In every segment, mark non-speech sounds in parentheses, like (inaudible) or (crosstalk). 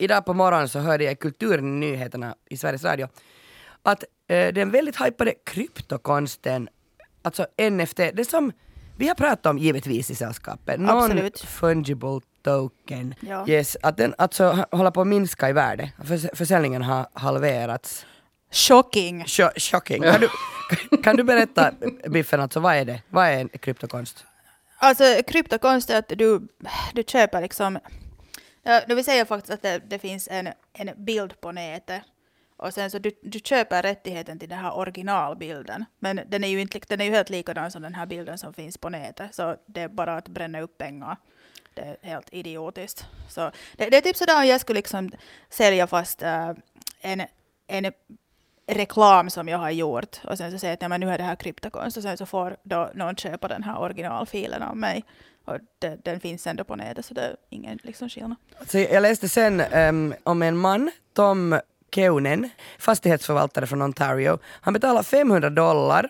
idag på morgonen så hörde jag i kulturnyheterna i Sveriges Radio att eh, den väldigt hypade kryptokonsten, alltså NFT, det som vi har pratat om givetvis i sällskapet, Absolut. non-fungible token, Ja. yes, att den alltså håller på att minska i värde. Förs- försäljningen har halverats. Shocking! Cho- Shocking. Kan du, (laughs) kan du berätta, Biffen, alltså vad är det? Vad är en kryptokonst? Alltså kryptokonst är att du, du köper liksom... Ja, det vill säga faktiskt att det, det finns en, en bild på nätet. Och sen så du, du köper rättigheten till den här originalbilden. Men den är ju, inte, den är ju helt likadan som den här bilden som finns på nätet. Så det är bara att bränna upp pengar. Det är helt idiotiskt. Så det, det är typ sådär om jag skulle liksom sälja fast äh, en, en reklam som jag har gjort och sen så säger jag att "Nej, men nu är det här kryptokonst och sen så får då någon köpa den här originalfilen av mig. Och det, den finns ändå på nätet så det är ingen liksom skillnad. Så jag läste sen ehm, om en man, Tom Keunen, fastighetsförvaltare från Ontario. Han betalar 500 dollar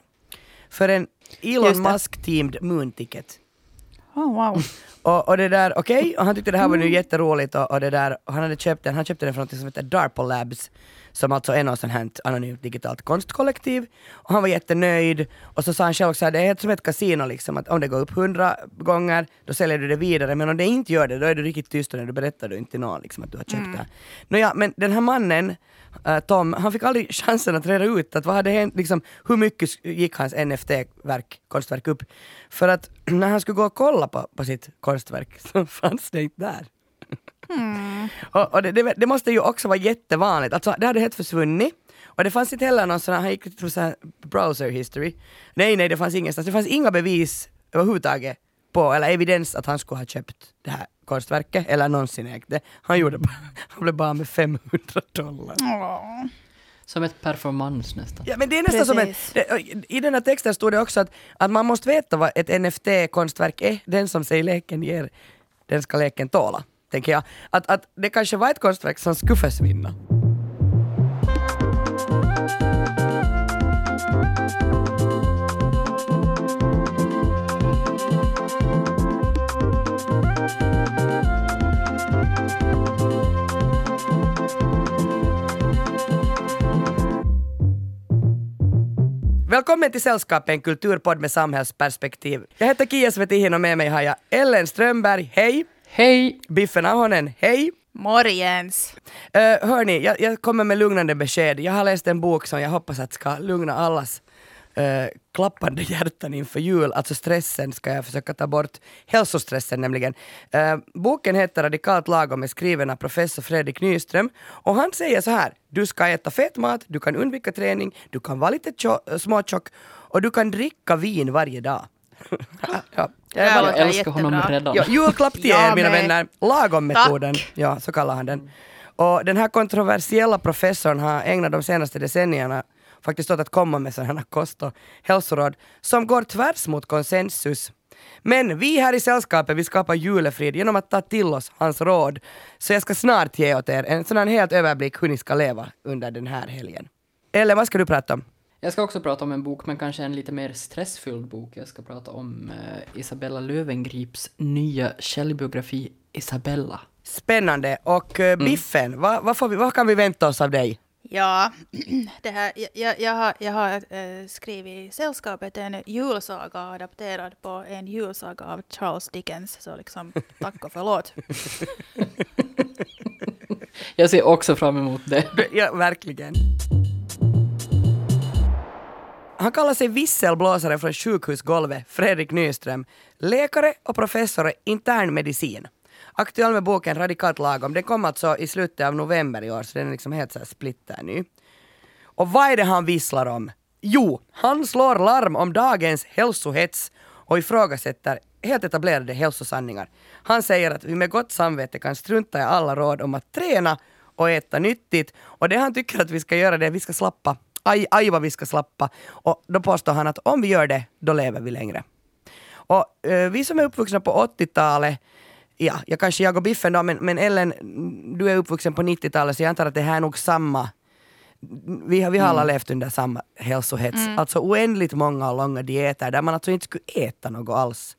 för en Elon. Musk-teamed moon-ticket. Oh, wow. Och, och det där, okej, och han tyckte det här var nu jätteroligt och, och det där, och han hade köpt den, han köpte den från något som heter DARPA Labs, som alltså är något sånt här anonymt digitalt konstkollektiv. Och han var jättenöjd, och så sa han själv så här, det är helt som ett kasino liksom, att om det går upp hundra gånger, då säljer du det vidare, men om det inte gör det, då är du riktigt tyst och då berättar du inte till någon liksom, att du har köpt det här. Nåja, men den här mannen, eh, Tom, han fick aldrig (laughs) chansen att reda ut att vad hade hänt, liksom, hur mycket gick hans NFT-verk, konstverk upp? För att (clears throat) när han skulle gå och kolla på, på sitt konstverk (laughs) så fanns det inte där. Och och det, det, det måste ju också vara jättevanligt, alltså det hade helt försvunnit. Och det fanns inte heller någon sån här, han gick till browser history. Nej, nej, det fanns ingenstans. Det fanns inga bevis överhuvudtaget på, eller evidens att han skulle ha köpt det här konstverket eller någonsin ägt det. Han gjorde bara, (laughs) han blev bara med 500 dollar. Som ett performance nästan. Ja, men det är nästan som en, I den här texten stod det också att, att man måste veta vad ett NFT-konstverk är. Den som sig leken ger, den ska leken tåla. Tänker jag. Att, att det kanske var ett konstverk som skulle försvinna. Välkommen till Sällskapet, en kulturpodd med samhällsperspektiv. Jag heter Kia Svetihin och med mig har jag Ellen Strömberg, hej! Hej! Biffen Ahonen, hej! Morgens! Uh, hörni, jag, jag kommer med lugnande besked. Jag har läst en bok som jag hoppas att ska lugna allas eh, klappande hjärtan inför jul. Alltså stressen ska jag försöka ta bort. Hälsostressen nämligen. Eh, boken heter Radikalt lagom, är skriven av professor Fredrik Nyström. Och han säger så här, du ska äta fet mat, du kan undvika träning, du kan vara lite tjo- småtjock och du kan dricka vin varje dag. Ja. Jag Jag älskar honom redan. Ja, julklapp (laughs) till er mina med. vänner. Lagom-metoden. Ja, så kallar han den. Och den här kontroversiella professorn har ägnat de senaste decennierna faktiskt åt att komma med sådana kost och hälsoråd som går tvärs mot konsensus. Men vi här i sällskapet, vi skapar julefrid genom att ta till oss hans råd. Så jag ska snart ge åt er en sån här helt överblick hur ni ska leva under den här helgen. Eller vad ska du prata om? Jag ska också prata om en bok, men kanske en lite mer stressfylld bok. Jag ska prata om eh, Isabella Lövengrips nya självbiografi Isabella. Spännande. Och eh, Biffen, vad, vad, får vi, vad kan vi vänta oss av dig? Ja, (clears throat) det här, jag- jag, har, jag har eh, skrivit i sällskapet en julsaga adapterad på en julsaga av Charles Dickens. Så liksom, (laughs) tack och förlåt. Jag ser också fram emot det. Ja, verkligen. Han kallar sig visselblåsare från sjukhusgolvet, Fredrik Nyström. Läkare och professor i internmedicin. Aktuell med boken Radikalt lagom. Den kom alltså i slutet av november i år, så den är liksom helt så här. Och vad är det han visslar om? Jo, han slår larm om dagens hälsohets och ifrågasätter helt etablerade hälsosanningar. Han säger att vi med gott samvete kan strunta i alla råd om att träna och äta nyttigt och det han tycker att vi ska göra det är att vi ska slappa. Aj, aj vad vi ska slappa. Och då påstår han att om vi gör det, då lever vi längre. Och eh, vi som är uppvuxna på 80-talet, ja, jag kanske jag och Biffen då, men, men Ellen, du är uppvuxen på 90-talet så jag antar att det här är nog samma vi har, vi har alla levt under samma hälsohets. Alltså oändligt många och långa dieter där man alltså inte skulle äta något alls.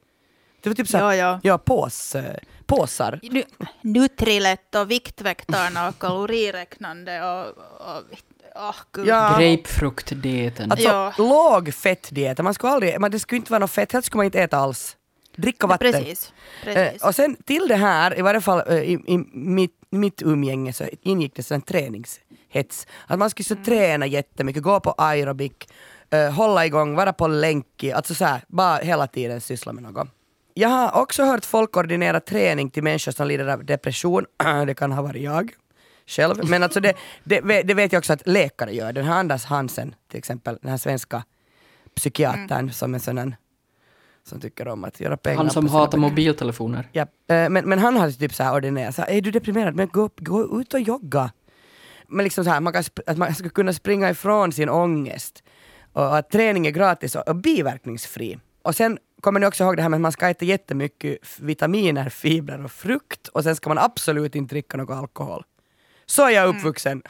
Det var typ såhär, Ja, ja. ja pås, påsar. Nu, Nutrilett och Viktväktarna och kaloriräknande och... och oh, gud. Ja. Grapefruktdieten. Alltså Ja. låg fettdiet, man skulle aldrig, man, det skulle inte vara något fett, helst skulle man inte äta alls. Dricka vatten. Precis. Eh, precis. och sen till det här, i varje fall eh, i, i mitt, mitt umgänge så ingick det en träningshets. Att man skulle så träna jättemycket, gå på aerobic, eh, hålla igång, vara på länk, alltså så här, bara hela tiden syssla med något. Jag har också hört folk ordinera träning till människor som lider av depression. (clears throat) det kan ha varit jag själv. Men alltså det, det, det vet jag också att läkare gör. Den här Anders Hansen till exempel, den här svenska psykiatern som är sån en som tycker om att göra pengar Han som hatar mobiltelefoner. Ja, eh, men, men han hade typ så här ordinerat, så här, är du deprimerad, men gå, upp, gå ut och jogga. Men liksom så här, man kan, att man ska kunna springa ifrån sin ångest. Och att träning är gratis och, och biverkningsfri. Och sen kommer ni också ihåg det här med att man ska äta jättemycket vitaminer, fibrer och frukt och sen ska man absolut inte dricka någon alkohol. Så är jag uppvuxen.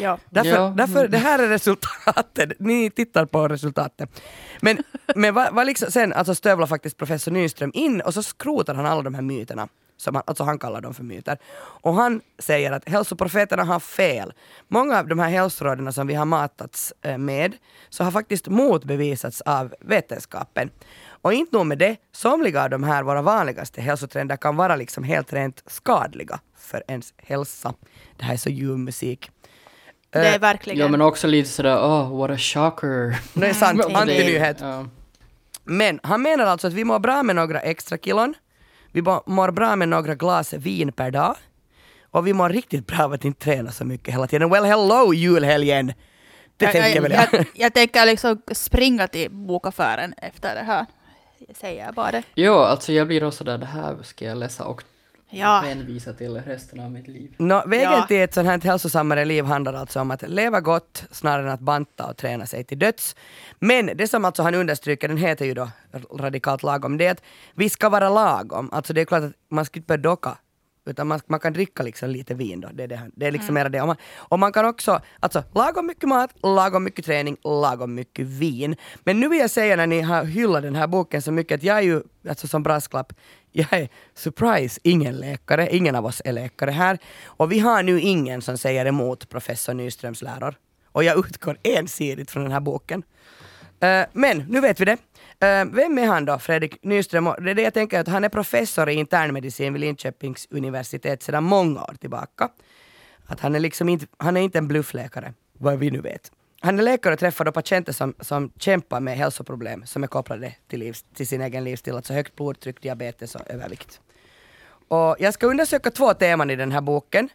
ja. Därför, Ja. därför, det här är resultatet. Ni tittar på resultatet. Men, men vad, vad liksom, sen alltså stövlar faktiskt professor Nyström in och så skrotar han alla de här myterna. Som han, alltså han kallar dem för myter. Och han säger att hälsoprofeterna har fel. Många av de här hälsoråden som vi har matats eh, med så har faktiskt motbevisats av vetenskapen. Och inte nog med det, somliga av de här våra vanligaste hälsotrender kan vara liksom helt rent skadliga för ens hälsa. Det här är så ljuv musik. Det Eh, är verkligen... Ja men också lite sådär, oh what a shocker. (laughs) Det är sant, (laughs) antinyhet. Ja. Men han menar alltså att vi mår bra med några extra kilon, vi må- mår bra med några glas vin per dag och vi mår riktigt bra av att inte träna så mycket hela tiden. Well hello julhelgen! Det jag, tänker jag, väl jag. jag, (laughs) jag tänker liksom springa till bokaffären efter det här. Jag säger bara. Jo, alltså jag blir också där, det här ska jag läsa och Ja. hänvisa till resten av mitt liv. Nå, vägen Ja. till ett sånt här hälsosammare liv handlar alltså om att leva gott snarare än att banta och träna sig till döds. Men det som alltså han understryker, den heter ju då radikalt lagom, det är att vi ska vara lagom. Alltså det är klart att man ska inte börja docka utan man, man kan dricka liksom lite vin då. Det är, det, han- det är liksom mera det. Och man, och man kan också, alltså lagom mycket mat, lagom mycket träning, lagom mycket vin. Men nu vill jag säga när ni har hyllat den här boken så mycket att jag är ju, alltså som brasklapp, jag är surprise, ingen läkare, ingen av oss är läkare här. Och vi har nu ingen som säger emot professor Nyströms läror. Och jag utgår ensidigt från den här boken. Eh, men nu vet vi det. Eh, vem är han då, Fredrik Nyström? Det är det jag tänker att han är professor i internmedicin vid Linköpings universitet sedan många år tillbaka. Att han är liksom inte, han är inte en bluffläkare, vad vi nu vet. Han är läkare och träffar då patienter som, som kämpar med hälsoproblem som är kopplade till, livs, till sin egen livsstil, alltså högt blodtryck, diabetes och övervikt. Och jag ska undersöka två teman i den här boken.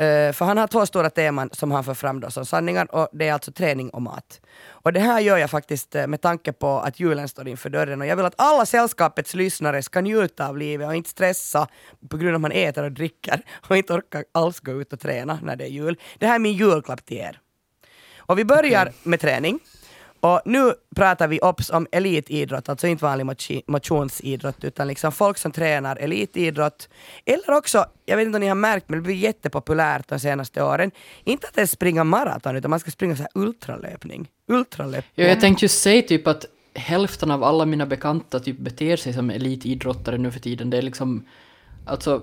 Eh, för han har två stora teman som han för fram då som sanningar och det är alltså träning och mat. Och det här gör jag faktiskt eh, med tanke på att julen står inför dörren och jag vill att alla sällskapets lyssnare ska njuta av livet och inte stressa på grund av att man äter och dricker och inte orkar alls gå ut och träna när det är jul. Det här är min julklapp till er. Och vi börjar med träning. Och nu pratar vi ops om elitidrott, alltså inte vanlig motionsidrott, utan liksom folk som tränar elitidrott. Eller också, jag vet inte om ni har märkt, men det blir jättepopulärt de senaste åren. Inte att det är springa maraton, utan man ska springa så här ultralöpning. Ultralöpning. Ja, jag tänkte ju säga typ att hälften av alla mina bekanta typ beter sig som elitidrottare nu för tiden. Det är liksom, alltså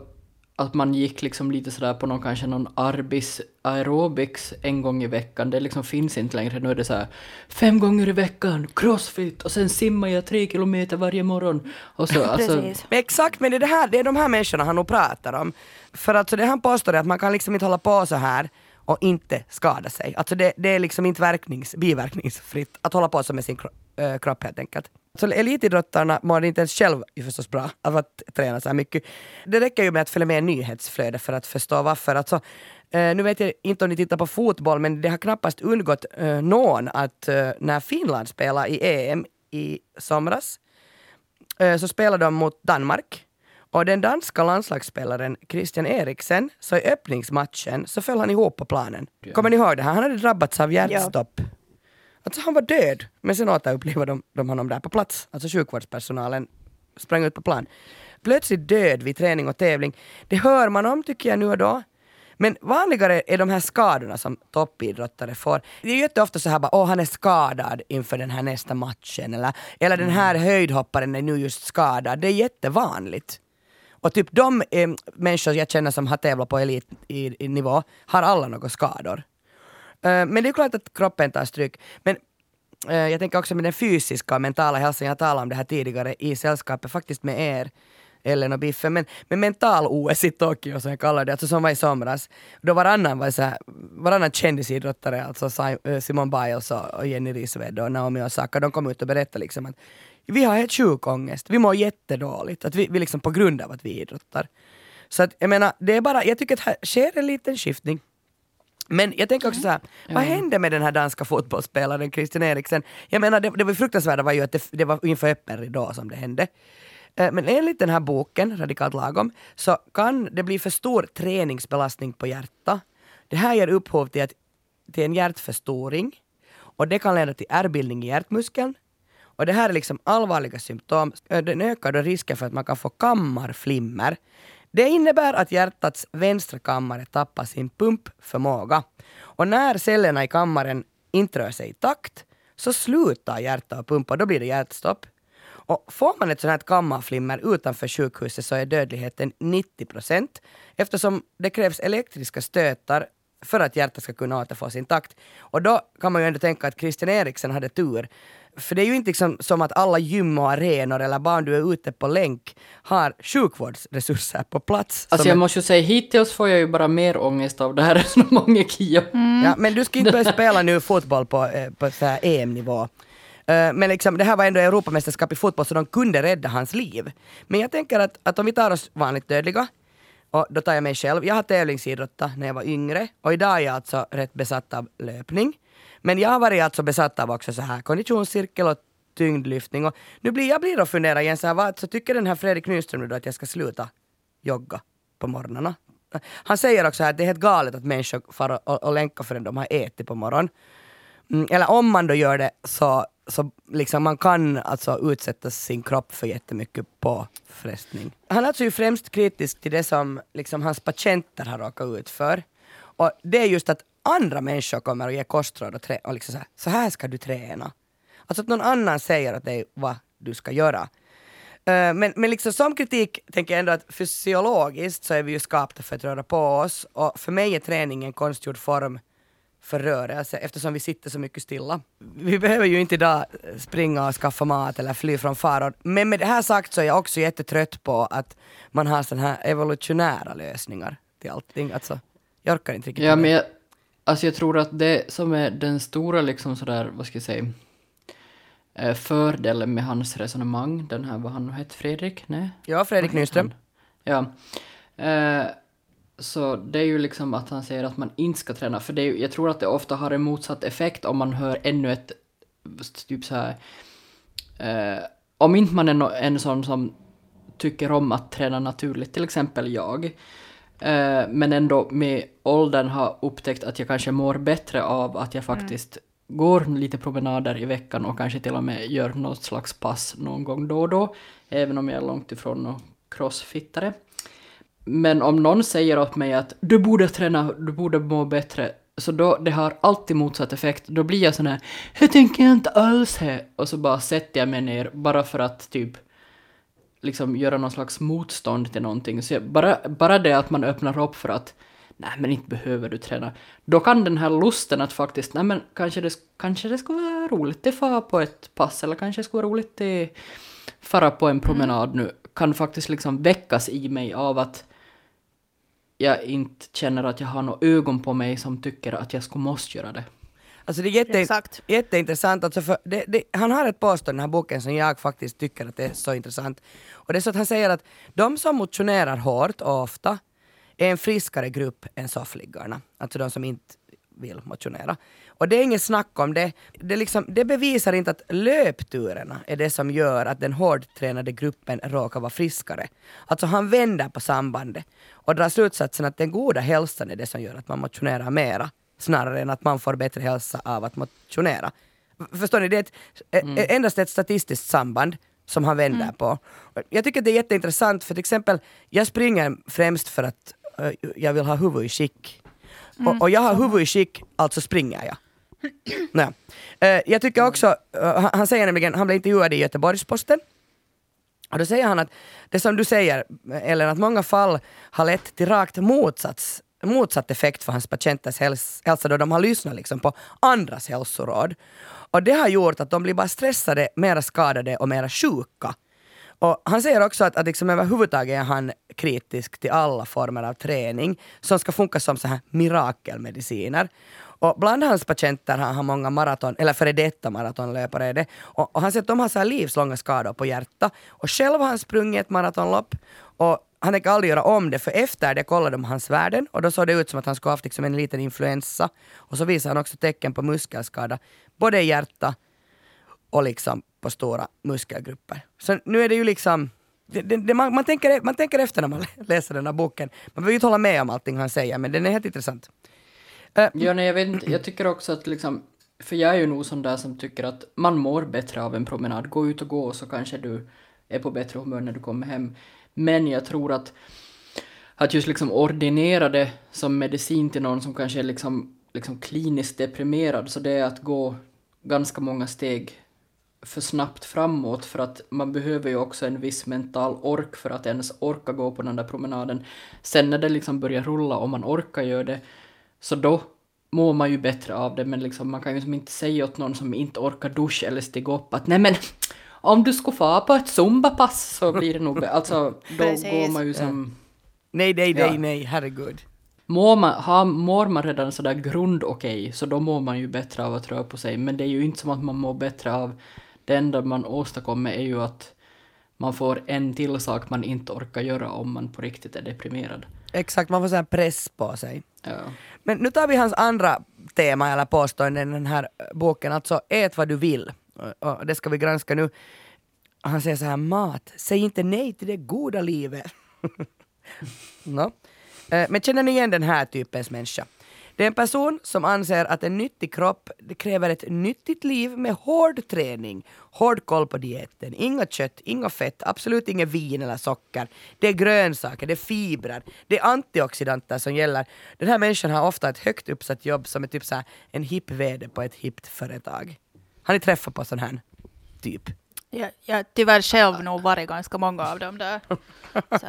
att man gick liksom lite sådär på någon kanske någon arbis aerobics en gång i veckan. Det liksom finns inte längre. Nu är det så här fem gånger i veckan, crossfit och sen simmar jag tre kilometer varje morgon. Och så, (laughs) alltså, Precis. Men exakt, men det är, det, här, det är de här människorna han nog pratar om. För alltså det han påstår är att man kan liksom inte hålla på så här och inte skada sig. Alltså det, det är liksom inte verknings, biverkningsfritt att hålla på så med sin äh, kropp helt enkelt. Så elitidrottarna mår inte ens själv förstås bra av att träna så här mycket. Det räcker ju med att följa med nyhetsflödet för att förstå varför. Alltså, eh, nu vet jag inte om ni tittar på fotboll men det har knappast undgått eh, någon att eh, när Finland spelade i EM i somras eh, så spelade de mot Danmark. Och den danska landslagsspelaren Christian Eriksen, så i öppningsmatchen så föll han ihop på planen. Kommer ni ihåg det? här? Han hade drabbats av hjärtstopp. Alltså han var död, men sen återupplivade de, de honom där på plats. Alltså sjukvårdspersonalen sprang ut på plan. Plötsligt död vid träning och tävling. Det hör man om tycker jag nu och då. Men vanligare är de här skadorna som toppidrottare får. Det är ju jätteofta så här bara, åh han är skadad inför den här nästa matchen eller, eller den här höjdhopparen är nu just skadad. Det är jättevanligt. Och Och typ de eh, människor jag känner som har tävlat på elitnivå har alla några skador. Men det är klart att kroppen tar stryk. Men jag tänker också med den fysiska och mentala hälsan, jag talade om det här tidigare i sällskapet, faktiskt med er. Ellen och Biffen, men, men mental-OS i Tokyo som jag kallar det, alltså som var i somras, då varannan var så här, varannan kändisidrottare, alltså Simon Biles och, Jenny Risved och Naomi Osaka, de kom ut och berättade liksom att vi har helt sjuk ångest, vi mår jättedåligt, att vi, vi liksom på grund av att vi idrottar. Så att jag menar, det är bara, jag tycker att här sker en liten skiftning. Men jag tänker också så här, vad hände med den här danska fotbollsspelaren Christian Eriksen? Jag menar, det, det var fruktansvärda var ju att det, det var inför öppen ridå som det hände. Eh, Men enligt den här boken, Radikalt lagom, så kan det bli för stor träningsbelastning på hjärtat. Det här ger upphov till, att, till en hjärtförstoring och det kan leda till ärrbildning i hjärtmuskeln. Och det här är liksom allvarliga symptom. Eh, Den ökar då risken för att man kan få kammarflimmer. Det innebär att hjärtats vänstra kammare tappar sin pumpförmåga. Och när cellerna i kammaren inte rör sig i takt så slutar hjärtat att pumpa, då blir det hjärtstopp. Och får man ett sånt här kammarflimmer utanför sjukhuset så är dödligheten 90 procent eftersom det krävs elektriska stötar för att hjärtat ska kunna återfå sin takt. Och då kan man ju ändå tänka att Christian Eriksen hade tur. För det är ju inte liksom som att alla gym och arenor eller bara du är ute på länk har sjukvårdsresurser på plats. Alltså jag är- måste ju säga, hittills får jag ju bara mer ångest av det här (laughs) resonemanget, Kia. Ja, men du ska inte börja spela nu fotboll på, eh, på EM-nivå. Eh, Men liksom, det här var ändå Europamästerskap i fotboll så de kunde rädda hans liv. Men jag tänker att, att om vi tar oss vanligt dödliga, och då tar jag mig själv. Jag har tävlingsidrottat när jag var yngre och idag är jag alltså rätt besatt av löpning. Men jag har varit alltså besatt av också så här konditionscirkel och tyngdlyftning. Och nu blir jag blir och funderar igen så här, vad så tycker den här Fredrik Nyström nu då att jag ska sluta jogga på morgnarna? Han säger också här att det är helt galet att människor far och, och länkar förrän de har ätit på morgonen. Mm, eller om man då gör det så, så liksom man kan alltså utsätta sin kropp för jättemycket påfrestning. Han är alltså ju främst kritisk till det som liksom hans patienter har råkat ut för. Och det är just att andra människor kommer och ger kostråd och, trä- och liksom så, här, så här ska du träna. Alltså att någon annan säger åt dig vad du ska göra. Eh, Men, men liksom som kritik tänker jag ändå att fysiologiskt så är vi ju skapta för att röra på oss och för mig är träning en konstgjord form för rörelse eftersom vi sitter så mycket stilla. Vi behöver ju inte idag springa och skaffa mat eller fly från faror. Men med det här sagt så är jag också jättetrött på att man har sådana här evolutionära lösningar till allting. Alltså, jag orkar inte riktigt Ja, men jag, alltså jag tror att det som är den stora liksom sådär, vad ska jag säga, eh, fördelen med hans resonemang, den här, vad han nu hette, Fredrik? Nej? Ja, Fredrik Nyström. han? Ja. Eh, så det är ju liksom att han säger att man inte ska träna, för det är, jag tror att det ofta har en motsatt effekt om man hör ännu ett, typ så här, eh, om inte man är no, en sån som tycker om att träna naturligt, till exempel jag, eh, men ändå med åldern har upptäckt att jag kanske mår bättre av att jag faktiskt går lite promenader i veckan och kanske till och med gör något slags pass någon gång då och då, även om jag är långt ifrån någon crossfittare. Men om någon säger åt mig att du borde träna, du borde må bättre, så då, det har alltid motsatt effekt. Då blir jag sån här, jag tänker inte alls här. Och så bara sätter jag mig ner bara för att typ liksom göra någon slags motstånd till någonting. Så bara, bara det att man öppnar upp för att nej men inte behöver du träna. Då kan den här lusten att faktiskt, nej men kanske det, kanske det skulle vara roligt att fara på ett pass eller kanske det skulle vara roligt att fara på en promenad nu, kan faktiskt liksom väckas i mig av att jag inte känner att jag har några ögon på mig som tycker att jag skulle måste göra det. Alltså det är jätte, Exakt. jätteintressant. Alltså för det, det, han har ett påstående i den här boken som jag faktiskt tycker att det är så intressant. Och det är så att han säger att de som motionerar hårt och ofta är en friskare grupp än soffliggarna. Alltså de som inte vill motionera. Och det är inget snack om det. Det, liksom, det bevisar inte att löpturerna är det som gör att den hårdtränade gruppen råkar vara friskare. Alltså han vänder på sambandet och drar slutsatsen att den goda hälsan är det som gör att man motionerar mera snarare än att man får bättre hälsa av att motionera. Förstår ni? Det är ett, ä- endast ett statistiskt samband som han vänder på. Jag tycker det är jätteintressant för till exempel, jag springer främst för att eh, jag vill ha huvud i skick. och, och jag har huvud i skick, alltså springer jag. (clears throat) Nåja. Eh, jag tycker också, eh, han, han säger nämligen, han blev intervjuad i Göteborgs-Posten Och då säger han att det som du säger, eller att många fall har lett till rakt motsats, motsatt effekt för hans patienters hälsa då de har lyssnat liksom på andras hälsoråd. Och det har gjort att de blir bara stressade, mera skadade och mera sjuka. Och han säger också att, att liksom överhuvudtaget är han kritisk till alla former av träning som ska funka som så här mirakelmediciner. Och bland hans patienter har han många maraton, eller före detta maratonlöpare är det. Och, och han säger att de har så här livslånga skador på hjärta. Och själv har han sprungit ett maratonlopp. Och han tänker aldrig göra om det, för efter det kollade de hans värden och då såg det ut som att han skulle haft liksom en liten influensa. Och så visar han också tecken på muskelskada, både i hjärta och liksom på stora muskelgrupper. Så nu är det ju liksom det, det, det, man, man, tänker, man tänker efter när man läser den här boken. Man behöver ju inte hålla med om allting han säger, men den är helt intressant. Uh, ja, nej, jag, vet inte, jag tycker också att liksom, för jag är ju nog sån där som tycker att man mår bättre av en promenad. Gå ut och gå så kanske du är på bättre humör när du kommer hem. Men jag tror att, att just liksom ordinera det som medicin till någon som kanske är liksom, liksom kliniskt deprimerad, så det är att gå ganska många steg för snabbt framåt för att man behöver ju också en viss mental ork för att ens orka gå på den där promenaden. Sen när det liksom börjar rulla och man orkar göra det, så då mår man ju bättre av det, men liksom man kan ju liksom inte säga åt någon som inte orkar duscha eller stiga upp att nej men om du skulle få på ett zumbapass så blir det nog Alltså (laughs) då går man ju som... Nej, nej, nej, ja. nej, herregud. Mår man, har, mår man redan sådär grund okej, så då mår man ju bättre av att röra på sig. Men det är ju inte som att man mår bättre av det enda man åstadkommer är ju att man får en till sak man inte orkar göra om man på riktigt är deprimerad. Exakt, man får sån press på sig. Ja. Men nu tar vi hans andra tema eller påstående i den här boken, alltså ät vad du vill. Och det ska vi granska nu. Han säger så här, mat, säg inte nej till det goda livet. (laughs) no. Eh, men känner ni igen den här typens människa? Det är en person som anser att en nyttig kropp kräver ett nyttigt liv med hård träning, hård koll på dieten, inga kött, inga fett, absolut inget vin eller socker. Det är grönsaker, det är fibrer, det är antioxidanter som gäller. Den här människan har ofta ett högt uppsatt jobb som är typ så en hipp vd på ett hippt företag. Har ni träffat på sån här typ? Jag, jag tyvärr själv nog varit ganska många av dem där. Så,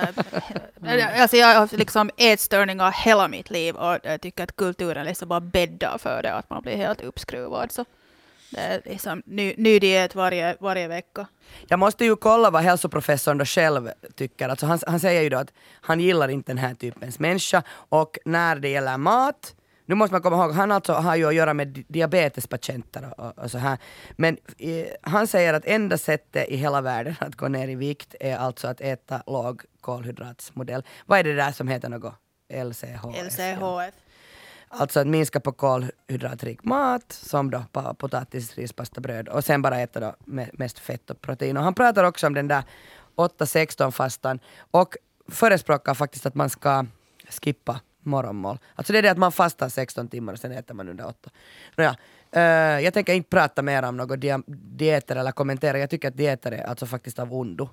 alltså jag har liksom ätstörningar hela mitt liv och jag tycker att kulturen liksom bara bäddar för det, att man blir helt uppskruvad. Så det är liksom ny, ny diet varje, varje vecka. Jag måste ju kolla vad hälsoprofessorn då själv tycker. Alltså han, han säger ju då att han gillar inte den här typens människa och när det gäller mat nu måste man komma ihåg, han alltså har ju att göra med diabetespatienter och, och så här. Men eh, han säger att enda sättet i hela världen att gå ner i vikt är alltså att äta låg kolhydratsmodell. Vad är det där som heter något? LCHF. LCHF. Alltså att minska på kolhydratrik mat, som då potatis, ris, pasta, bröd och sen bara äta då mest fett och protein. Och han pratar också om den där 8-16 fastan och förespråkar faktiskt att man ska skippa morgonmål. Alltså det är det att man fastar 16 timmar och sen äter man under 8. Nåja, uh, jag tänker inte prata mer om några di dieter eller kommentera, jag tycker att dieter är alltså faktiskt av ondo.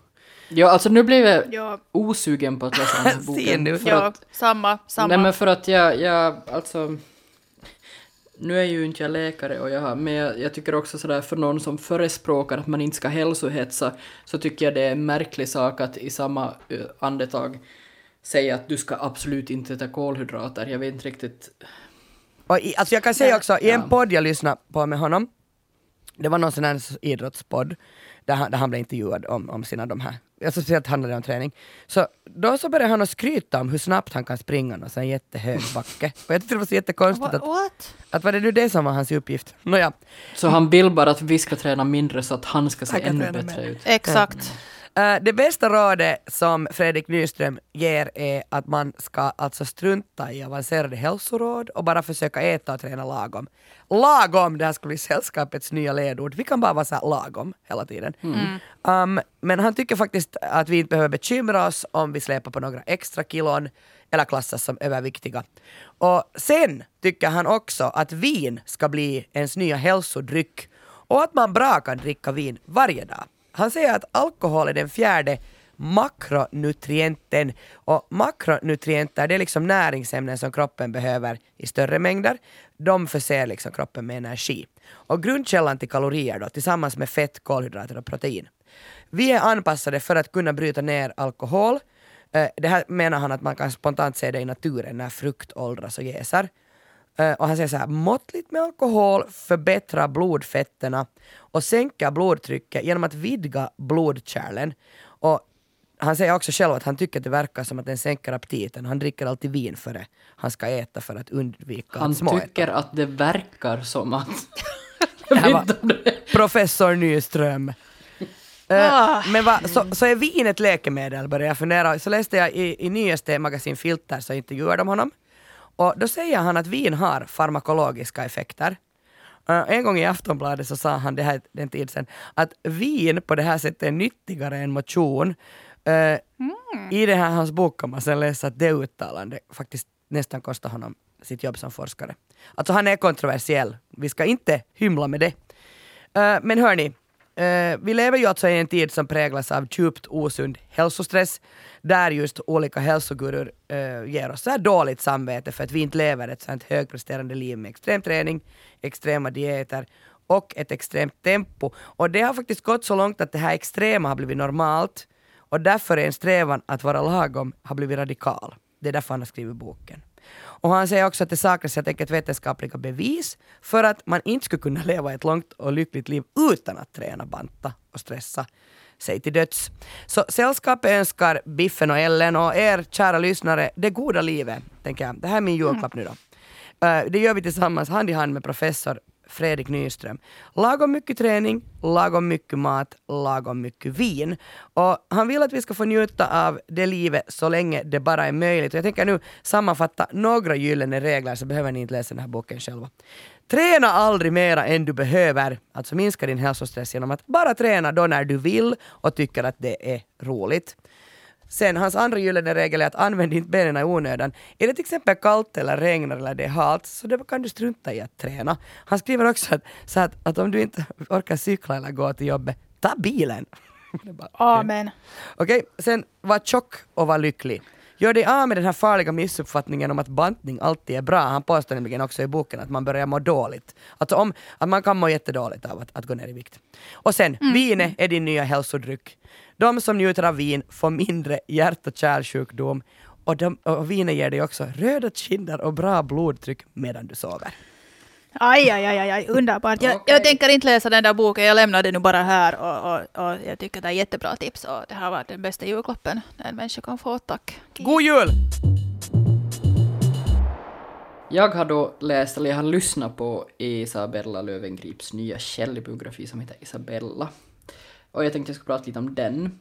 Ja, alltså nu blev jag ja. osugen på att läsa (laughs) den här boken. nu. ja, att, samma, samma. Nej men för att jag, jag alltså nu är ju inte jag läkare och jag har, men jag, jag, tycker också sådär för någon som förespråkar att man inte ska hälsohetsa så tycker jag det är en märklig sak att i samma andetag säga att du ska absolut inte äta kolhydrater. Jag vet inte riktigt. Och i, alltså jag kan säga också, i en podd jag lyssnade på med honom, det var någon sån här idrottspodd, där han, där han blev intervjuad om, om sina de här, alltså speciellt handlade om träning. Så då så började han att skryta om hur snabbt han kan springa någon sån jättehög backe. Och jag tyckte det var så jättekonstigt att, What? att var det nu det som var hans uppgift? Nåja. Så han vill bara att vi ska träna mindre så att han ska se han ännu bättre ut? Exakt. Ja. Uh, det bästa rådet som Fredrik Nyström ger är att man ska alltså strunta i avancerade hälsoråd och bara försöka äta och träna lagom. Lagom, det här ska bli sällskapets nya ledord. Vi kan bara vara så lagom hela tiden. Mm. Um, men han tycker faktiskt att vi inte behöver bekymra oss om vi släpar på några extra kilon eller klassas som överviktiga. Och sen tycker han också att vin ska bli ens nya hälsodryck och att man bra kan dricka vin varje dag. Han säger att alkohol är den fjärde makronutrienten. Och makronutrienter det är liksom näringsämnen som kroppen behöver i större mängder. De förser liksom kroppen med energi. Och grundkällan till kalorier då, tillsammans med fett, kolhydrater och protein. Vi är anpassade för att kunna bryta ner alkohol. Eh, det här menar han att man kan spontant se det i naturen när frukt åldras och jäser. Eh, Och han säger så här, måttligt med alkohol förbättrar blodfetterna och sänker blodtrycket genom att vidga blodkärlen. Och han säger också själv att han tycker att det verkar som att den sänker aptiten. Han dricker alltid vin före han ska äta för att undvika Han att småäta. tycker att det verkar som att... (laughs) Professor Nyström. Eh, Ah. Men va, så, så är vin ett läkemedel började jag fundera. Så läste jag i, i nyaste magasin Filter så intervjuade de honom. Och då säger han att vin har farmakologiska effekter. Eh, en gång i Aftonbladet så sa han det här den tid sedan att vin på det här sättet är nyttigare än motion. Eh, I det här hans bok kan man sen läsa att det uttalandet faktiskt nästan kostar honom sitt jobb som forskare. Alltså han är kontroversiell. Vi ska inte hymla med det. Eh, men hörni, eh, vi lever ju alltså i en tid som präglas av djupt osund hälsostress, där just olika hälsogurur eh, ger oss så här dåligt samvete för att vi inte lever ett sånt högpresterande liv med extrem träning, extrema dieter och ett extremt tempo. Och det har faktiskt gått så långt att det här extrema har blivit normalt och därför är en strävan att vara lagom har blivit radikal. Det är därför han har skrivit boken. Och han säger också att det saknas helt enkelt vetenskapliga bevis för att man inte skulle kunna leva ett långt och lyckligt liv utan att träna, banta och stressa sig till döds. Så sällskapet önskar Biffen och Ellen och er kära lyssnare det goda livet, tänker jag. Det här är min julklapp nu då. Eh, det gör vi tillsammans hand i hand med professor Fredrik Nyström. Lagom mycket träning, lagom mycket mat, lagom mycket vin. Och han vill att vi ska få njuta av det livet så länge det bara är möjligt. Och jag tänker nu sammanfatta några gyllene regler så behöver ni inte läsa den här boken själva. Träna aldrig mera än du behöver, alltså minska din hälsostress genom att bara träna då när du vill och tycker att det är roligt. Sen hans andra gyllene regel är att använd inte benen i onödan. Är det till exempel kallt eller regnar eller det är halt så då kan du strunta i att träna. Han skriver också att, så att, att om du inte orkar cykla eller gå till jobbet, ta bilen. Bara, (laughs) Amen. Okej, sen var tjock och var lycklig. Gör dig av med den här farliga missuppfattningen om att bantning alltid är bra. Han påstår nämligen också i boken att man börjar må dåligt. Alltså om, att man kan må jättedåligt av att, att gå ner i vikt. Och sen, vinet är din nya hälsodryck. De som njuter av vin får mindre hjärt och kärlsjukdom och, de, och vinet ger dig också röda kinder och bra blodtryck medan du sover. Aj, aj, aj, aj, underbart. Jag, Okej. jag tänker inte läsa den där boken, jag lämnar den nu bara här och, och, och jag tycker det är jättebra tips och det har varit den bästa julklappen en människa kan få. Tack. God jul! Jag har då läst, eller jag har lyssnat på Isabella Lövengrips nya självbiografi som heter Isabella. Och jag tänkte jag skulle prata lite om den.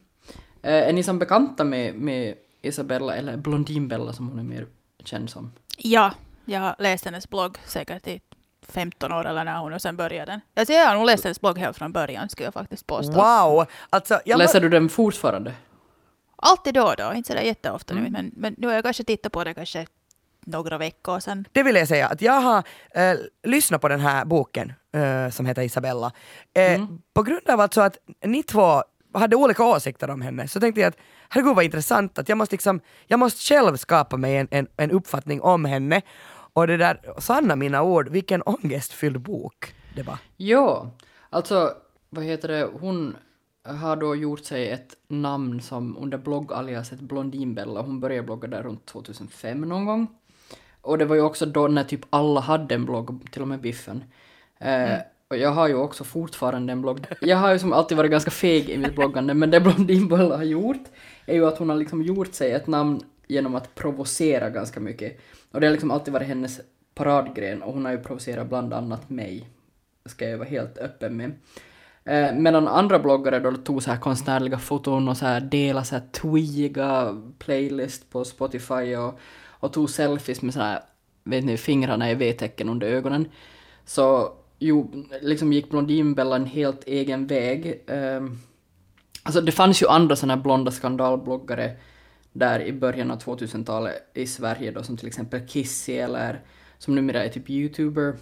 Eh, är ni som bekanta med, med Isabella, eller Blondinbella som hon är mer känd som? Ja, jag har läst hennes blogg säkert i 15 år eller när hon och sen började den. Alltså jag har nog läst hennes blogg helt från början skulle jag faktiskt påstå. Wow! Alltså, jag Läser du den fortfarande? Alltid då och då, inte sådär jätteofta Mm. nu, men, men nu har jag kanske tittat på det kanske några veckor sedan. Det vill jag säga, att jag har eh, lyssnat på den här boken eh, som heter Isabella. Eh, På grund av alltså att ni två hade olika åsikter om henne så tänkte jag att herregud vad intressant att jag måste, liksom, jag måste själv skapa mig en, en, en uppfattning om henne. Och det där, sanna mina ord, vilken ångestfylld bok det var. Ja, alltså vad heter det, hon har då gjort sig ett namn som under bloggaliaset Blondinbella. Hon började blogga där runt 2005 någon gång. Och det var ju också då när typ alla hade en blogg, till och med Biffen. Eh, och jag har ju också fortfarande en blogg. Jag har ju som alltid varit ganska feg i mitt bloggande, men det Blondinbella har gjort är ju att hon har liksom gjort sig ett namn genom att provocera ganska mycket. Och det har liksom alltid varit hennes paradgren och hon har ju provocerat bland annat mig ska jag vara helt öppen med. Eh, medan andra bloggare då tog så här konstnärliga foton och så här delade så här tweega playlist på Spotify och, och tog selfies med så här, vet ni, fingrarna i V-tecken under ögonen. Så jo, liksom gick Blondinbella en helt egen väg. Eh, Alltså det fanns ju andra sådana här blonda skandalbloggare där i början av 2000-talet i Sverige då som till exempel Kissy eller som numera är typ youtuber.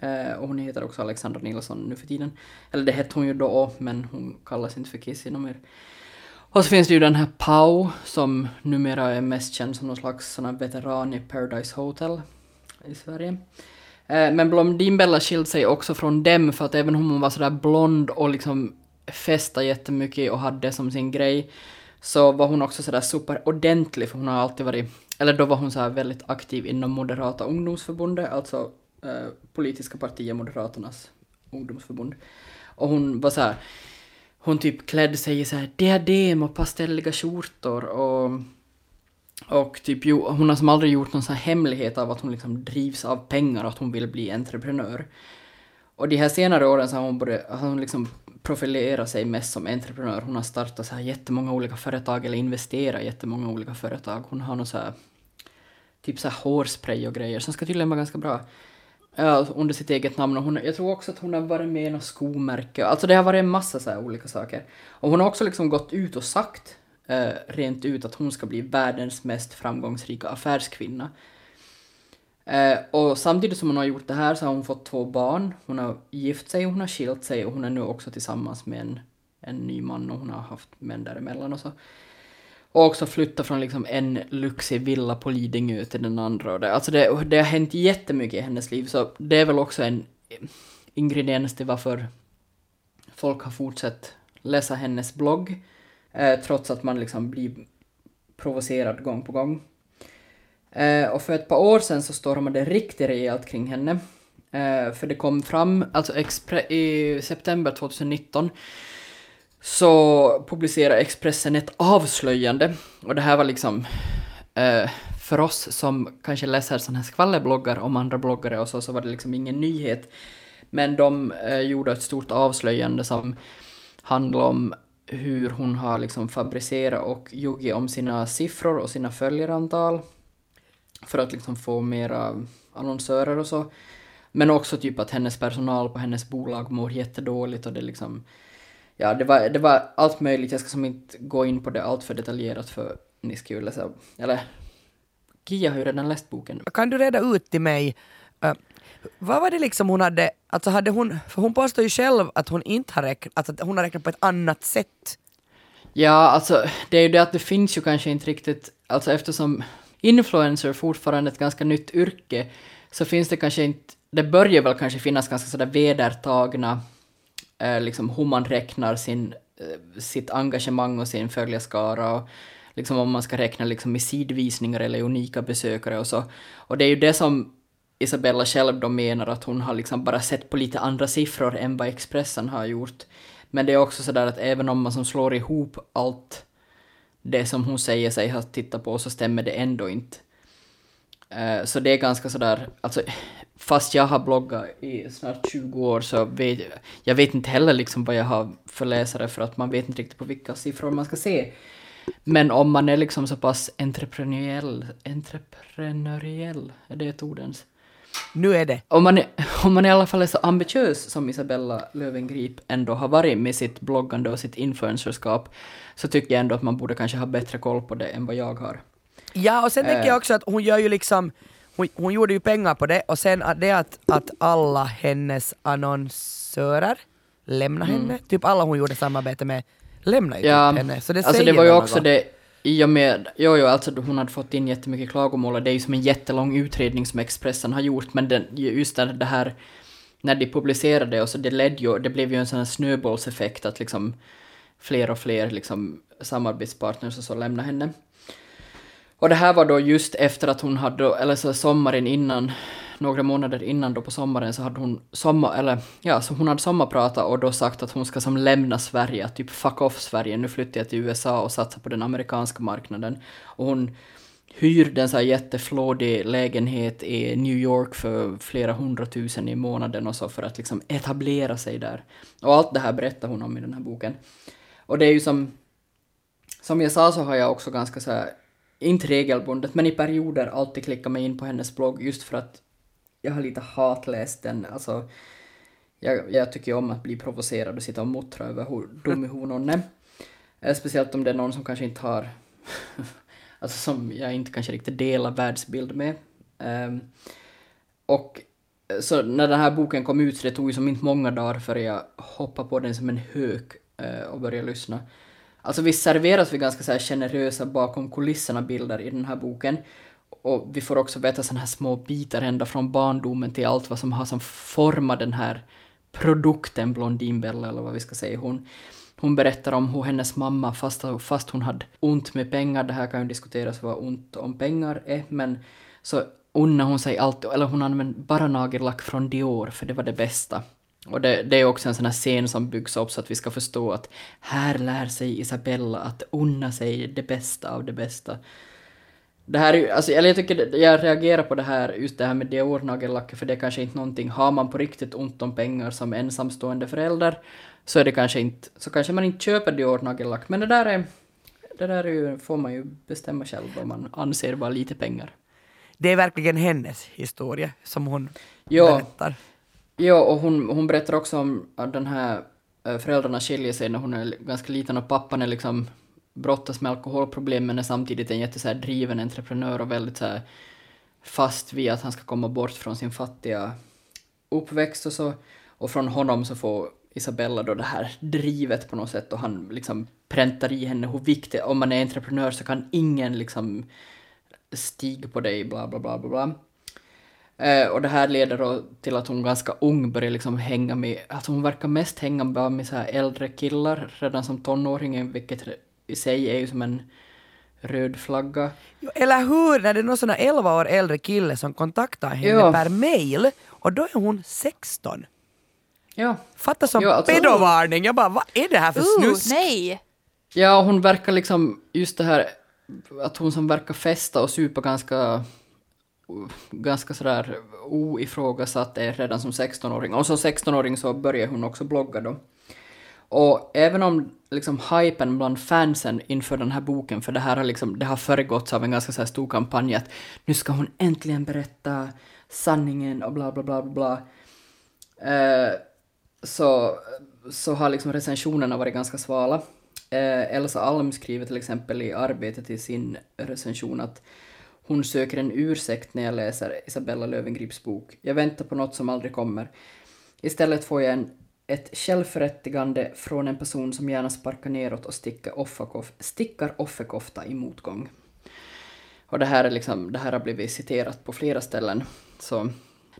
Eh, och hon heter också Alexandra Nilsson nu för tiden. Eller det hette hon ju då men hon kallas inte för Kissy något mer. Och så finns det ju den här Pau som numera är mest känd som någon slags sån här veteran i Paradise Hotel i Sverige. Eh, Men Blondinbella skilde sig också från dem för att även om hon var sådär blond och liksom festade jättemycket och hade det som sin grej så var hon också sådär superordentlig för hon har alltid varit, eller då var hon såhär väldigt aktiv inom Moderata ungdomsförbundet, alltså eh, politiska partier Moderaternas ungdomsförbund. Och hon var såhär, hon typ klädde sig i såhär diadem och pastelliga skjortor och och typ, jo, hon har som aldrig gjort någon sån här hemlighet av att hon liksom drivs av pengar och att hon vill bli entreprenör. Och de här senare åren så har hon, börjat, alltså har hon liksom profilerat sig mest som entreprenör. Hon har startat så här jättemånga olika företag eller investerat i jättemånga olika företag. Hon har någon så här, typ så här hårspray och grejer som ska tydligen vara ganska bra. Ja, under sitt eget namn. Och hon, jag tror också att hon har varit med i något skomärke. Alltså det har varit en massa så här olika saker. Och hon har också liksom gått ut och sagt eh, rent ut att hon ska bli världens mest framgångsrika affärskvinna. Eh, och samtidigt som hon har gjort det här så har hon fått två barn. Hon har gift sig, hon har skilt sig och hon är nu också tillsammans med en, en ny man och hon har haft män däremellan och så. Och också flyttat från liksom en lyxig villa på Lidingö till den andra. Och det, alltså det, det har hänt jättemycket i hennes liv så det är väl också en ingrediens till varför folk har fortsatt läsa hennes blogg. Eh, trots att man liksom blir provocerad gång på gång. Eh, och för ett par år sedan så stormade det riktigt rejält kring henne. Eh, för det kom fram, alltså Expre i september 2019 så publicerade Expressen ett avslöjande. Och det här var liksom eh, för oss som kanske läser sådana här skvallerbloggar om andra bloggare och så, så var det liksom ingen nyhet. Men de eh, gjorde ett stort avslöjande som handlade om hur hon har liksom fabricerat och ljugit om sina siffror och sina följarantal för att liksom få mera annonsörer och så. Men också typ att hennes personal på hennes bolag mår jättedåligt och det liksom... Ja, det var, det var allt möjligt. Jag ska som inte gå in på det allt för detaljerat för ni ska ju läsa... Eller... Kia har ju redan läst boken. Kan du reda ut till mig, uh, vad var det liksom hon hade, alltså hade hon, för hon påstår ju själv att hon inte har räknat, alltså att hon har räknat på ett annat sätt. Ja, alltså det är ju det att det finns ju kanske inte riktigt, alltså eftersom influencer fortfarande ett ganska nytt yrke så finns det kanske inte, det börjar väl kanske finnas ganska sådär vedertagna, eh, liksom hur man räknar sin, eh, sitt engagemang och sin följarskara och liksom om man ska räkna liksom i sidvisningar eller unika besökare och så. Och det är ju det som Isabella själv då menar att hon har liksom bara sett på lite andra siffror än vad Expressen har gjort. Men det är också sådär att även om man som slår ihop allt det som hon säger sig ha tittat på så stämmer det ändå inte. Eh, så det är ganska sådär, alltså fast jag har bloggat i snart 20 år så vet jag vet inte heller liksom vad jag har för läsare för att man vet inte riktigt på vilka siffror man ska se. Men om man är liksom så pass entreprenöriell, entreprenöriell, är det ett ord ens? Nu är det. Om man, är, (laughs) om man i alla fall är så ambitiös som Isabella Löwengrip ändå har varit med sitt bloggande och sitt influencerskap så tycker jag ändå att man borde kanske ha bättre koll på det än vad jag har. Ja, och sen tänker Eh. jag också att hon gör ju liksom, hon, hon gjorde ju pengar på det och sen att det att, att alla hennes annonsörer lämnar Mm. henne, typ alla hon gjorde samarbete med lämnar ju Ja, typ henne. Så det alltså säger det var ju också något. det i och med, jo, jo, alltså hon hade fått in jättemycket klagomål och det är ju som en jättelång utredning som Expressen har gjort men den, just det här när de publicerade och så det ledde ju, det blev ju en sån här snöbollseffekt att liksom fler och fler liksom samarbetspartners och så lämnade henne. Och det här var då just efter att hon hade, eller så sommaren innan, några månader innan då på sommaren så hade hon sommar, eller ja, så hon hade sommarpratat och då sagt att hon ska som lämna Sverige, typ fuck off Sverige, nu flyttar jag till USA och satsar på den amerikanska marknaden. Och hon hyrde en så här jätteflådig lägenhet i New York för flera hundratusen i månaden och så för att liksom etablera sig där. Och allt det här berättar hon om i den här boken. Och det är ju som, som jag sa så har jag också ganska så här, inte regelbundet, men i perioder alltid klickat mig in på hennes blogg just för att jag har lite hatläst den. Alltså, jag, jag tycker om att bli provocerad och sitta och muttra över hur dum någon (laughs) är. Eh, Speciellt om det är någon som kanske inte har, (laughs) alltså som jag inte kanske riktigt delar världsbild med. Ehm, och eh, så när den här boken kom ut så det tog ju som inte många dagar för jag hoppade på den som en hök eh, och började lyssna. Alltså vi serveras vi ganska så här generösa bakom kulisserna bilder i den här boken. Och vi får också veta sådana här små bitar ända från barndomen till allt vad som har som format den här produkten Blondinbella eller vad vi ska säga. Hon, hon berättar om hur hennes mamma, fast, fast hon hade ont med pengar, det här kan ju diskuteras vad ont om pengar är, men så unnar hon sig allt, eller hon använde bara nagellack från Dior, för det var det bästa. Och det, det, är också en sån här scen som byggs upp så att vi ska förstå att här lär sig Isabella att unna sig det bästa av det bästa. Det här är alltså, eller jag tycker, jag reagerar på det här, just det här med Dior-nagellack, för det är kanske inte någonting, har man på riktigt ont om pengar som ensamstående förälder, så är det kanske inte, så kanske man inte köper Dior-nagellack, men det där är, det där är ju, får man ju bestämma själv vad man anser vara lite pengar. Det är verkligen hennes historia som hon Ja. berättar. Ja, och hon, hon berättar också om den här eh, föräldrarna skiljer sig när hon är ganska liten och pappan är liksom brottas med alkoholproblem men är samtidigt en jätte driven entreprenör och väldigt så här fast vid att han ska komma bort från sin fattiga uppväxt och så. Och från honom så får Isabella då det här drivet på något sätt och han liksom präntar i henne hur viktigt, om man är entreprenör så kan ingen liksom stiga på dig, bla bla bla bla bla. Eh, och det här leder då till att hon ganska ung börjar liksom hänga med, alltså hon verkar mest hänga med så här äldre killar redan som tonåring, vilket i sig är ju som en röd flagga. Jo, Eller hur, när det är någon sån här 11 år äldre kille som kontaktar henne Ja. per mail och då är hon 16. Ja. Fatta som Ja, alltså- pedovarning, jag bara vad är det här för Uh, snusk? nej! Ja, och hon verkar liksom, just det här att hon som verkar festa och supa ganska ganska sådär oifrågasatt är redan som 16-åring. Och som 16-åring så börjar hon också blogga då. Och även om liksom hypen bland fansen inför den här boken, för det här har liksom, det har föregåtts av en ganska så här stor kampanj att nu ska hon äntligen berätta sanningen och bla bla bla bla bla. Eh, så, så har liksom recensionerna varit ganska svala. Eh, Elsa Alm skriver till exempel i arbetet i sin recension att hon söker en ursäkt när jag läser Isabella Löwengrips bok. Jag väntar på något som aldrig kommer. Istället får jag en, ett självförrättigande från en person som gärna sparkar neråt och stickar, offerkof, stickar offerkofta i motgång. Och det här, är liksom, det här har blivit citerat på flera ställen. Så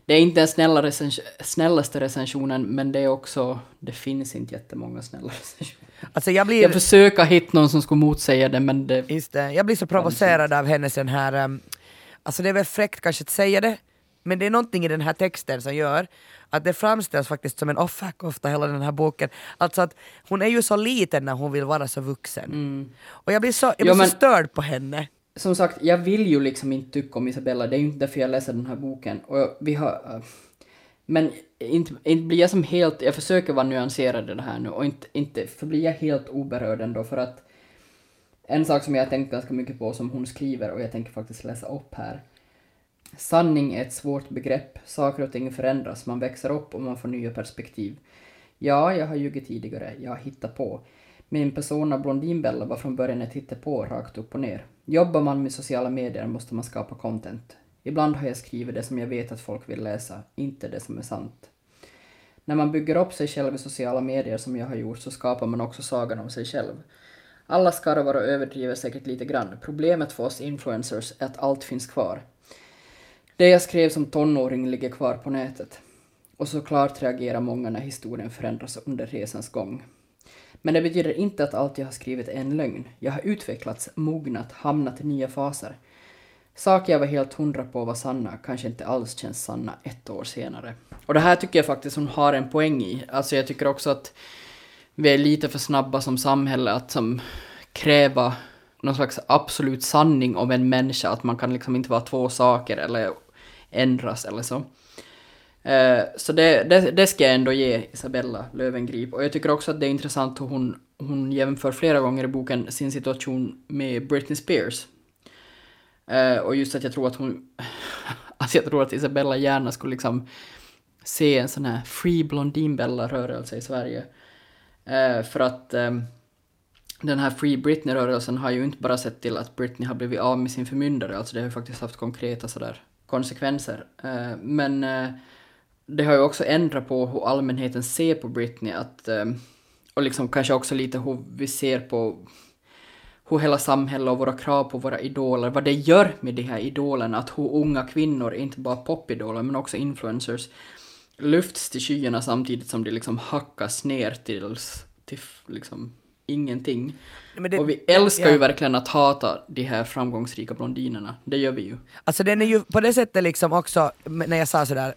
det är inte den snälla recens snällaste recensionen, men det är också... Det finns inte jättemånga snälla (laughs) recensioner. Alltså jag blir, Jag försöker hitta någon som skulle motsäga det, men det... just det, jag blir så provocerad av hennes den här, um, alltså det är väl fräckt kanske att säga det, men det är någonting i den här texten som gör att det framställs faktiskt som en offerkofta hela den här boken. Alltså att hon är ju så liten när hon vill vara så vuxen. Och jag blir så, jag blir Mm. Ja, men- så störd på henne. Som sagt, jag vill ju liksom inte tycka om Isabella, det är ju inte därför jag läser den här boken. Och jag- vi har... äh, Men inte, inte blir jag som helt... Jag försöker vara nyanserad i det här nu och inte, inte förblir jag helt oberörd ändå för att en sak som jag har tänkt ganska mycket på som hon skriver och jag tänker faktiskt läsa upp här. Sanning är ett svårt begrepp. Saker och ting förändras, man växer upp och man får nya perspektiv. Ja, jag har ljugit tidigare, jag har hittat på. Min persona Blondinbella var från början ett hittepå rakt upp och ner. Jobbar man med sociala medier måste man skapa content. Ibland har jag skrivit det som jag vet att folk vill läsa, inte det som är sant. När man bygger upp sig själv i sociala medier som jag har gjort så skapar man också sagan om sig själv. Alla skarvar och överdriver säkert lite grann. Problemet för oss influencers är att allt finns kvar. Det jag skrev som tonåring ligger kvar på nätet. Och såklart reagerar många när historien förändras under resans gång. Men det betyder inte att allt jag har skrivit är en lögn. Jag har utvecklats, mognat, hamnat i nya faser. Saker jag var helt hundra på var sanna kanske inte alls känns sanna ett år senare. Och det här tycker jag faktiskt hon har en poäng i. Alltså jag tycker också att vi är lite för snabba som samhälle att som kräva någon slags absolut sanning om en människa, att man kan liksom inte vara två saker eller ändras eller så. Eh, så det, det, det ska jag ändå ge Isabella Löwengrip. Och jag tycker också att det är intressant hur hon, hon jämför flera gånger i boken sin situation med Britney Spears. Eh, och just att jag tror att hon... att (laughs) alltså jag tror att Isabella gärna skulle liksom se en sån här Free Blondinbella-rörelse i Sverige. Eh, för att ehm, den här Free Britney-rörelsen har ju inte bara sett till att Britney har blivit av med sin förmyndare, alltså det har ju faktiskt haft konkreta sådär konsekvenser. Eh, men eh, det har ju också ändrat på hur allmänheten ser på Britney, att, eh, och liksom kanske också lite hur vi ser på hur hela samhället och våra krav på våra idoler, vad det gör med de här idolerna, att hur unga kvinnor, inte bara popidoler men också influencers, lyfts till skyarna samtidigt som de liksom hackas ner till, till liksom ingenting. Det- och vi älskar ja. ju verkligen att hata de här framgångsrika blondinerna, det gör vi ju. Alltså den är ju på det sättet liksom också, när jag sa sådär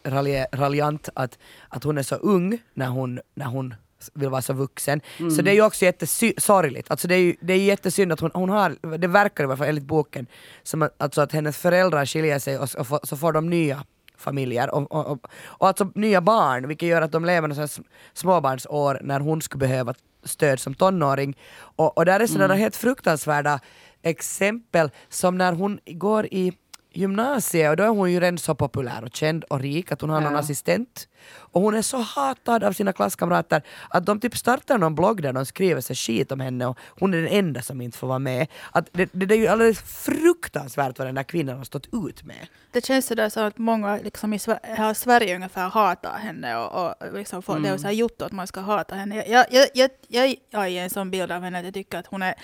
raljant att, att hon är så ung när hon, när hon vill vara så vuxen. Så det är ju också jättesorgligt. Alltså det är ju det är jättesynd att hon, hon har, det verkar i alla fall enligt boken, som att, alltså att hennes föräldrar skiljer sig och, och får, så får de nya familjer och, och, och, och alltså nya barn, vilket gör att de lever några småbarnsår när hon skulle behöva stöd som tonåring. Och, och där är sådana helt fruktansvärda exempel som när hon går i gymnasiet och då är hon ju redan så populär och känd och rik att hon har någon Ja. assistent. Och hon är så hatad av sina klasskamrater att de typ startar någon blogg där de skriver sig skit om henne och hon är den enda som inte får vara med. Att det, det, det är ju alldeles fruktansvärt vad den där kvinnan har stått ut med. Det känns sådär som att många liksom i Sver- här Sverige ungefär hatar henne och, och liksom får, det är så här gjort att man ska hata henne. Jag, jag, jag, jag, jag har en sån bild av henne att jag tycker att hon är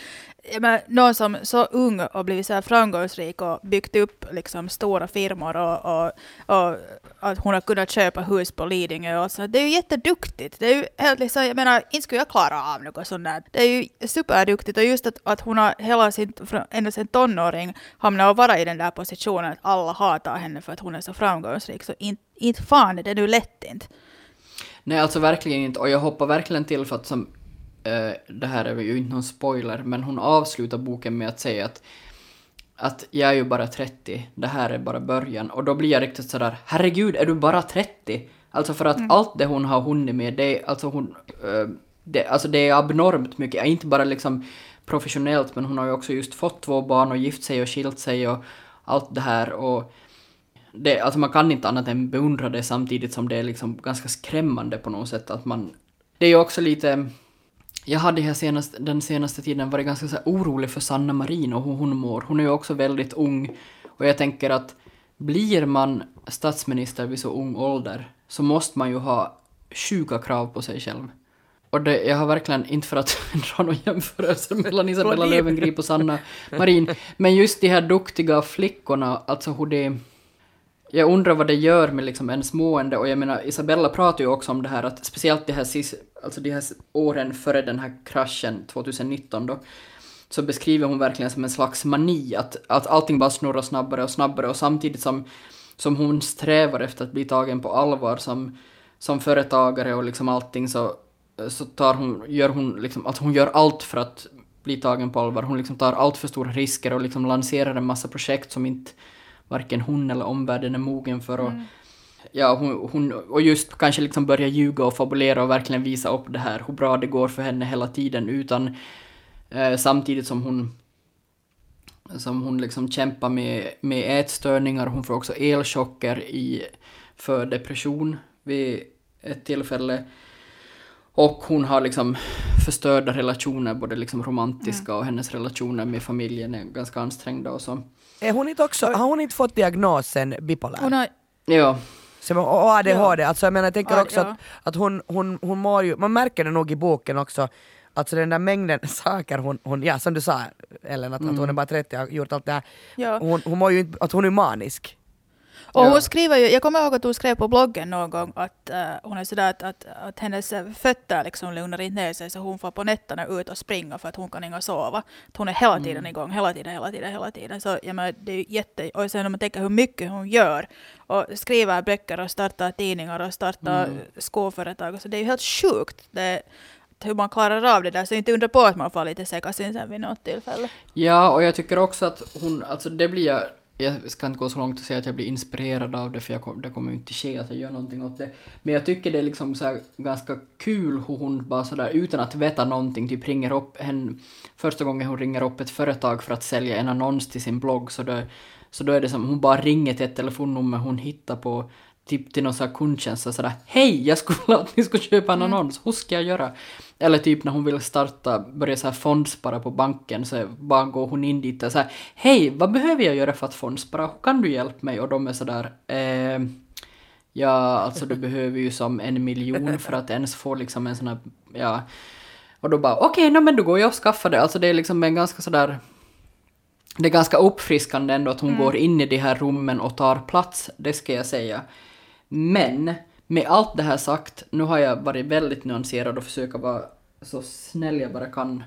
menar, någon som så ung och blivit så här framgångsrik och byggt upp liksom stora firmor och, och, och att hon har kunnat köpa hus på Lidingö och så. Det är ju jätteduktigt. Det är ju helt liksom, jag menar, inte skulle jag klara av något sånt där. Det är ju superduktigt och just att, att hon har hela sin, ända sedan tonåring hamnat och vara i den där positionen att alla hatar henne för att hon är så framgångsrik. Så inte, inte fan är det nu lätt inte. Nej, alltså verkligen inte. Och jag hoppar verkligen till för att som, eh, det här är ju inte någon spoiler, men hon avslutar boken med att säga att att jag är ju bara 30, det här är bara början. Och då blir jag riktigt sådär, herregud, är du bara 30? Alltså för att allt det hon har hunnit med, det alltså hon, eh, det, alltså det är abnormt mycket. Inte bara liksom professionellt, men hon har ju också just fått två barn och gift sig och skilt sig och allt det här. Och det, alltså man kan inte annat än beundra det samtidigt som det är liksom ganska skrämmande på något sätt att man... Det är ju också lite... Jag hade här senast, den senaste tiden varit ganska så orolig för Sanna Marin och hur hon mår. Hon är ju också väldigt ung och jag tänker att blir man statsminister vid så ung ålder så måste man ju ha sjuka krav på sig själv. Och det, jag har verkligen, inte för att (laughs) dra någon jämförelse mellan Isabella. Löwengrip och Sanna Marin, men just de här duktiga flickorna, alltså hur det... Jag undrar vad det gör med liksom ens mående och jag menar Isabella pratar ju också om det här att speciellt de här, sis, alltså de här åren före den här kraschen 2019 då så beskriver hon verkligen som en slags mani att, att allting bara snurrar snabbare och snabbare och samtidigt som, som hon strävar efter att bli tagen på allvar som, som företagare och liksom allting så, så tar hon, gör hon liksom, att hon gör allt för att bli tagen på allvar. Hon liksom tar allt för stora risker och liksom lanserar en massa projekt som inte varken hon eller omvärlden är mogen för. Och, Ja, hon, hon, och just kanske liksom börja ljuga och fabulera och verkligen visa upp det här, hur bra det går för henne hela tiden utan eh, samtidigt som hon som hon liksom kämpar med, med ätstörningar, hon får också elchocker i, för depression vid ett tillfälle. Och hon har liksom förstörda relationer, både liksom romantiska och hennes relationer med familjen är ganska ansträngda och så. Är hon inte också, har hon inte fått diagnosen bipolär? Hon har, Ja, Som, och ADHD, alltså jag menar jag tänker Ja, också ja. att, att hon, hon, hon mår ju, man märker det nog i boken också, alltså den där mängden (laughs) saker hon, hon ja som du sa Ellen, att, att hon är bara 30 och har gjort allt det här, ja. hon, hon mår ju inte, att hon är manisk. Och hon skriver ju, jag kommer ihåg att hon skrev på bloggen någon gång att eh, hon är sådär att, att, att hennes fötter liksom lugnar inte ner sig så hon får på nätterna ut och springa för att hon kan inte sova. Att hon är hela tiden Mm. igång, hela tiden, hela tiden, hela tiden. Så jag menar, det är ju jätte... Och sen om man tänker hur mycket hon gör och skriver böcker och startar tidningar och startar Mm. skoföretag. Så det är ju helt sjukt det, hur man klarar av det där. Så inte undra på att man får lite sekasin sen vid något tillfälle. Ja, och jag tycker också att hon, alltså det blir jag, jag ska inte gå så långt och säga att jag blir inspirerad av det för jag kom, det kommer ju inte ske att jag gör någonting åt det. Men jag tycker det är liksom så här ganska kul hur hon bara sådär utan att veta någonting typ ringer upp en, första gången hon ringer upp ett företag för att sälja en annons till sin blogg så då, så då är det som hon bara ringer till ett telefonnummer hon hittar på typ till någon sån här kundtjänst och sådär Hej, jag skulle att ni skulle köpa en annons, hur ska jag göra? Eller typ när hon vill starta, börja så här fondspara på banken så bara går hon in dit och säger Hej, vad behöver jag göra för att fondspara? Hur kan du hjälpa mig? Och de är sådär eh, Ja, alltså du (laughs) behöver ju som en miljon (laughs) för att ens få liksom en sån här, ja Och då bara okej, okay, no, men då går jag och skaffar det. Alltså det är liksom en ganska sådär... Det är ganska uppfriskande ändå att hon Mm. går in i de här rummen och tar plats, det ska jag säga. Men med allt det här sagt, nu har jag varit väldigt nyanserad och försöka vara så snäll jag bara kan.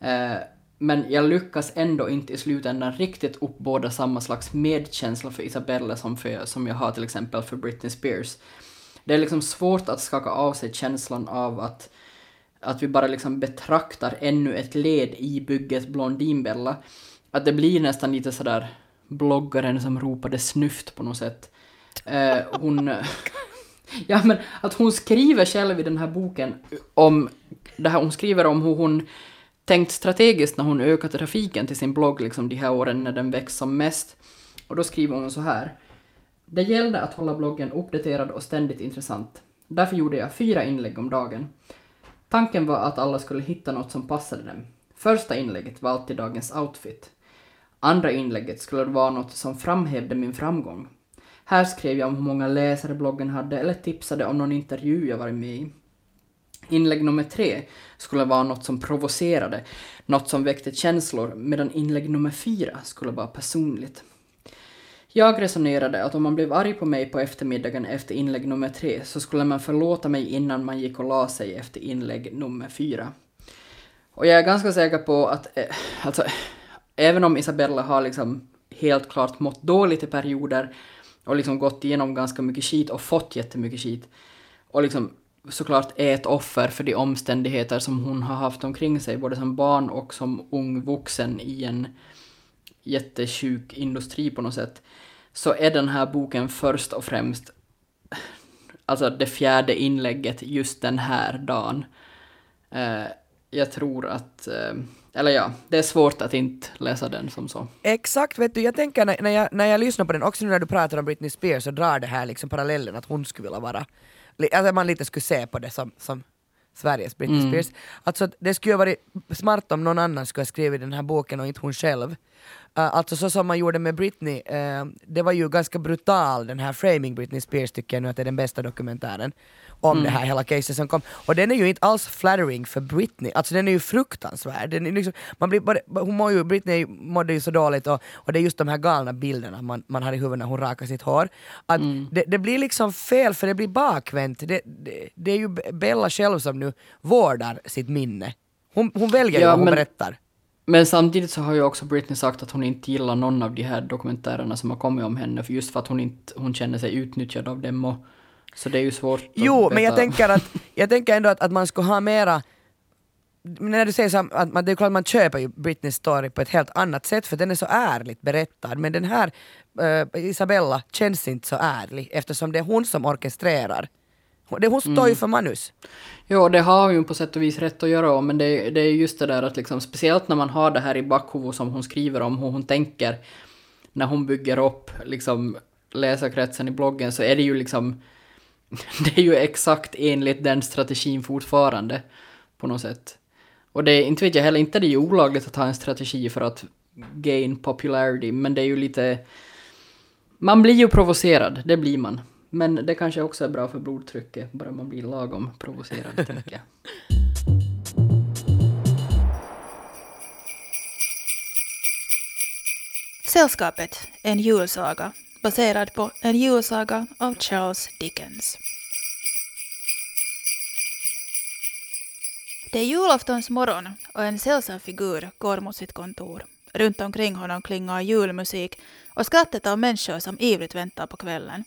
Eh, men jag lyckas ändå inte i slutändan riktigt uppbåda samma slags medkänsla för Isabella som, för, som jag har till exempel för Britney Spears. Det är liksom svårt att skaka av sig känslan av att, att vi bara liksom betraktar ännu ett led i bygget Blondinbella. Att det blir nästan lite sådär bloggaren som ropade snyft på något sätt. Eh, hon... (laughs) ja men att hon skriver själv i den här boken om det här, hon skriver om hur hon tänkt strategiskt när hon ökade trafiken till sin blogg liksom de här åren när den växt som mest. Och då skriver hon så här. Det gällde att hålla bloggen uppdaterad och ständigt intressant. Därför gjorde jag fyra inlägg om dagen. Tanken var att alla skulle hitta något som passade dem. Första inlägget var alltid dagens outfit. Andra inlägget skulle vara något som framhävde min framgång. Här skrev jag om hur många läsare bloggen hade eller tipsade om någon intervju jag varit med i. Inlägg nummer tre skulle vara något som provocerade, något som väckte känslor, medan inlägg nummer fyra skulle vara personligt. Jag resonerade att om man blev arg på mig på eftermiddagen efter inlägg nummer tre så skulle man förlåta mig innan man gick och la sig efter inlägg nummer fyra. Och jag är ganska säker på att, eh, alltså, även om Isabella har liksom helt klart mått dåligt i perioder och liksom gått igenom ganska mycket skit och fått jättemycket skit och liksom såklart är ett offer för de omständigheter som hon har haft omkring sig, både som barn och som ung vuxen i en jättesjuk industri på något sätt, så är den här boken först och främst (laughs) alltså det fjärde inlägget just den här dagen. Eh, jag tror att, eh, eller ja, det är svårt att inte läsa den som så. Exakt, vet du, jag tänker när, när, jag, när jag lyssnar på den, också nu när du pratar om Britney Spears så drar det här liksom parallellen att hon skulle vilja vara, alltså man lite skulle se på det som, som Sveriges Britney Mm. Spears. Alltså att det skulle ha varit smart om någon annan skulle ha skrivit den här boken och inte hon själv. Uh, alltså så som man gjorde med Britney, eh, det var ju ganska brutal den här Framing Britney Spears tycker jag nu att det är den bästa dokumentären om Mm. det här hela caset som kom. Och den är ju inte alls flattering för Britney, alltså den är ju fruktansvärd. Den är liksom, man blir bara, hon mår ju, Britney mådde ju så dåligt och, och det är just de här galna bilderna man, man har i huvudet när hon rakar sitt hår. Att det, det blir liksom fel för det blir bakvänt. Det, det, det är ju Bella själv som nu vårdar sitt minne. Hon, hon väljer ju Ja, vad hon men- berättar. Men samtidigt så har ju också Britney sagt att hon inte gillar någon av de här dokumentärerna som har kommit om henne, för just för att hon inte hon känner sig utnyttjad av dem och så det är ju svårt att Jo, men jag veta. tänker, att, jag tänker ändå att, att man skulle ha mera när du säger så att man, det är klart man köper ju Britneys story på ett helt annat sätt för den är så ärligt berättad men den här eh, Isabella känns inte så ärlig eftersom det är hon som orkestrerar. Det, hon står Mm. ju för manus. Jo, det har hon ju på sätt och vis rätt att göra om, men det, det är just det där att liksom, speciellt när man har det här i bakhuvudet som hon skriver om, hur hon tänker när hon bygger upp liksom läsarkretsen i bloggen, så är det ju liksom (laughs) det är ju exakt enligt den strategin fortfarande på något sätt. Och det är, inte vet jag heller, inte det är ju olagligt att ha en strategi för att gain popularity, men det är ju lite... Man blir ju provocerad, det blir man. Men det kanske också är bra för blodtrycket, bara man blir lagom provocerad, tänker jag. Sällskapet, en julsaga baserad på en julsaga av Charles Dickens. Det är julaftons morgon och en sällsam figur går mot sitt kontor. Runt omkring honom klingar julmusik och skrattet av människor som ivrigt väntar på kvällen.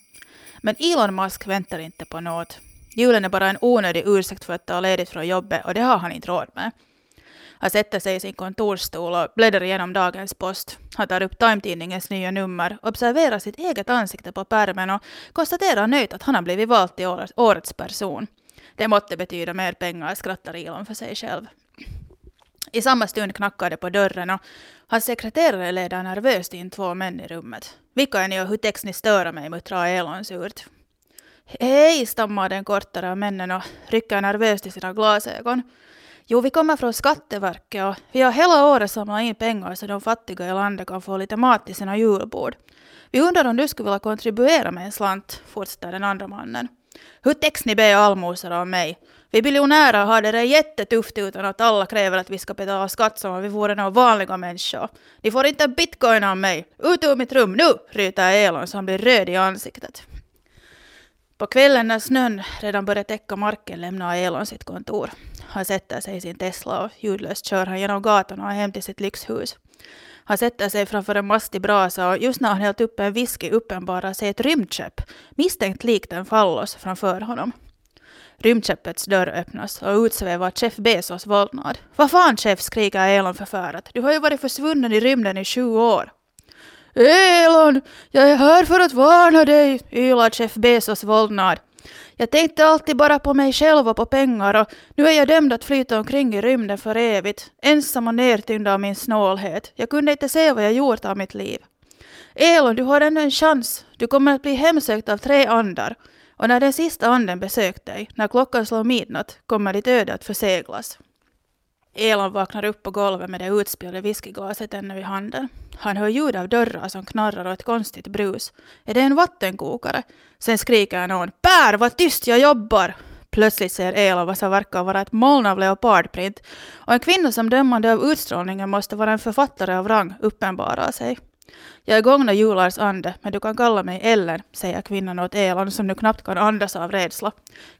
Men Elon Musk väntar inte på något. Julen är bara en onödig ursäkt för att ta ledigt från jobbet och det har han inte råd med. Han sätter sig i sin kontorsstol och bläddrar igenom dagens post. Han tar upp Time-tidningens nya nummer, observerar sitt eget ansikte på pärmen och konstaterar nöjt att han har blivit vald till årets- årets person. Det måtte betyda mer pengar, skrattar Elon för sig själv. I samma stund knackar det på dörren och hans sekreterare leder nervöst in två män i rummet. Vilka är ni och hur täcks ni störa mig, muttrar Elon surt. Hej, stammar den kortare av männen och rycker nervöst i sina glasögon. Jo, vi kommer från Skatteverket och vi har hela året samlat in pengar så de fattiga i landet kan få lite mat till sina julbord. Vi undrar om du skulle vilja kontribuera med en slant, fortsätter den andra mannen. Hur täcks ni be allmosor av mig? Vi biljonärer har det där jättetufft utan att alla kräver att vi ska betala skatt som om vi vore några vanliga människor. Ni får inte en bitcoin av mig. Ut ur mitt rum nu, ryter Elon så han blir röd i ansiktet. På kvällen när snön redan börjar täcka marken lämnar Elon sitt kontor. Han sätter sig i sin Tesla och ljudlöst kör han genom gatorna och hem till sitt lyxhus. Han sätter sig framför en mastig brasa och just när han hällt upp en whisky uppenbarar sig ett rymdskepp, misstänkt likt en fallos, framför honom. Rymdskeppets dörr öppnas och utsvävar chef Bezos våldnad. Vad fan chef, skriker Elon förfärat. Du har ju varit försvunnen i rymden i sju år. Elon, jag är här för att varna dig, ylar chef Bezos våldnad. Jag tänkte alltid bara på mig själv och på pengar och nu är jag dömd att flyta omkring i rymden för evigt, ensam och nertyngd av min snålhet. Jag kunde inte se vad jag gjort av mitt liv. Elon, du har ännu en chans. Du kommer att bli hemsökt av tre andar. Och när den sista anden besökt dig, när klockan slår midnatt, kommer ditt öde att förseglas. Elon vaknar upp på golvet med det utspillda whiskyglaset ännu i handen. Han hör ljud av dörrar som knarrar och ett konstigt brus. Är det en vattenkokare? Sen skriker någon ”Per, vad tyst jag jobbar!” Plötsligt ser Elon vad som verkar vara ett moln av leopardprint och en kvinna som dömande av utstrålningen måste vara en författare av rang uppenbarar sig. Jag är gångna julars ande, men du kan kalla mig Ellen, säger kvinnan åt Elon som nu knappt kan andas av rädsla.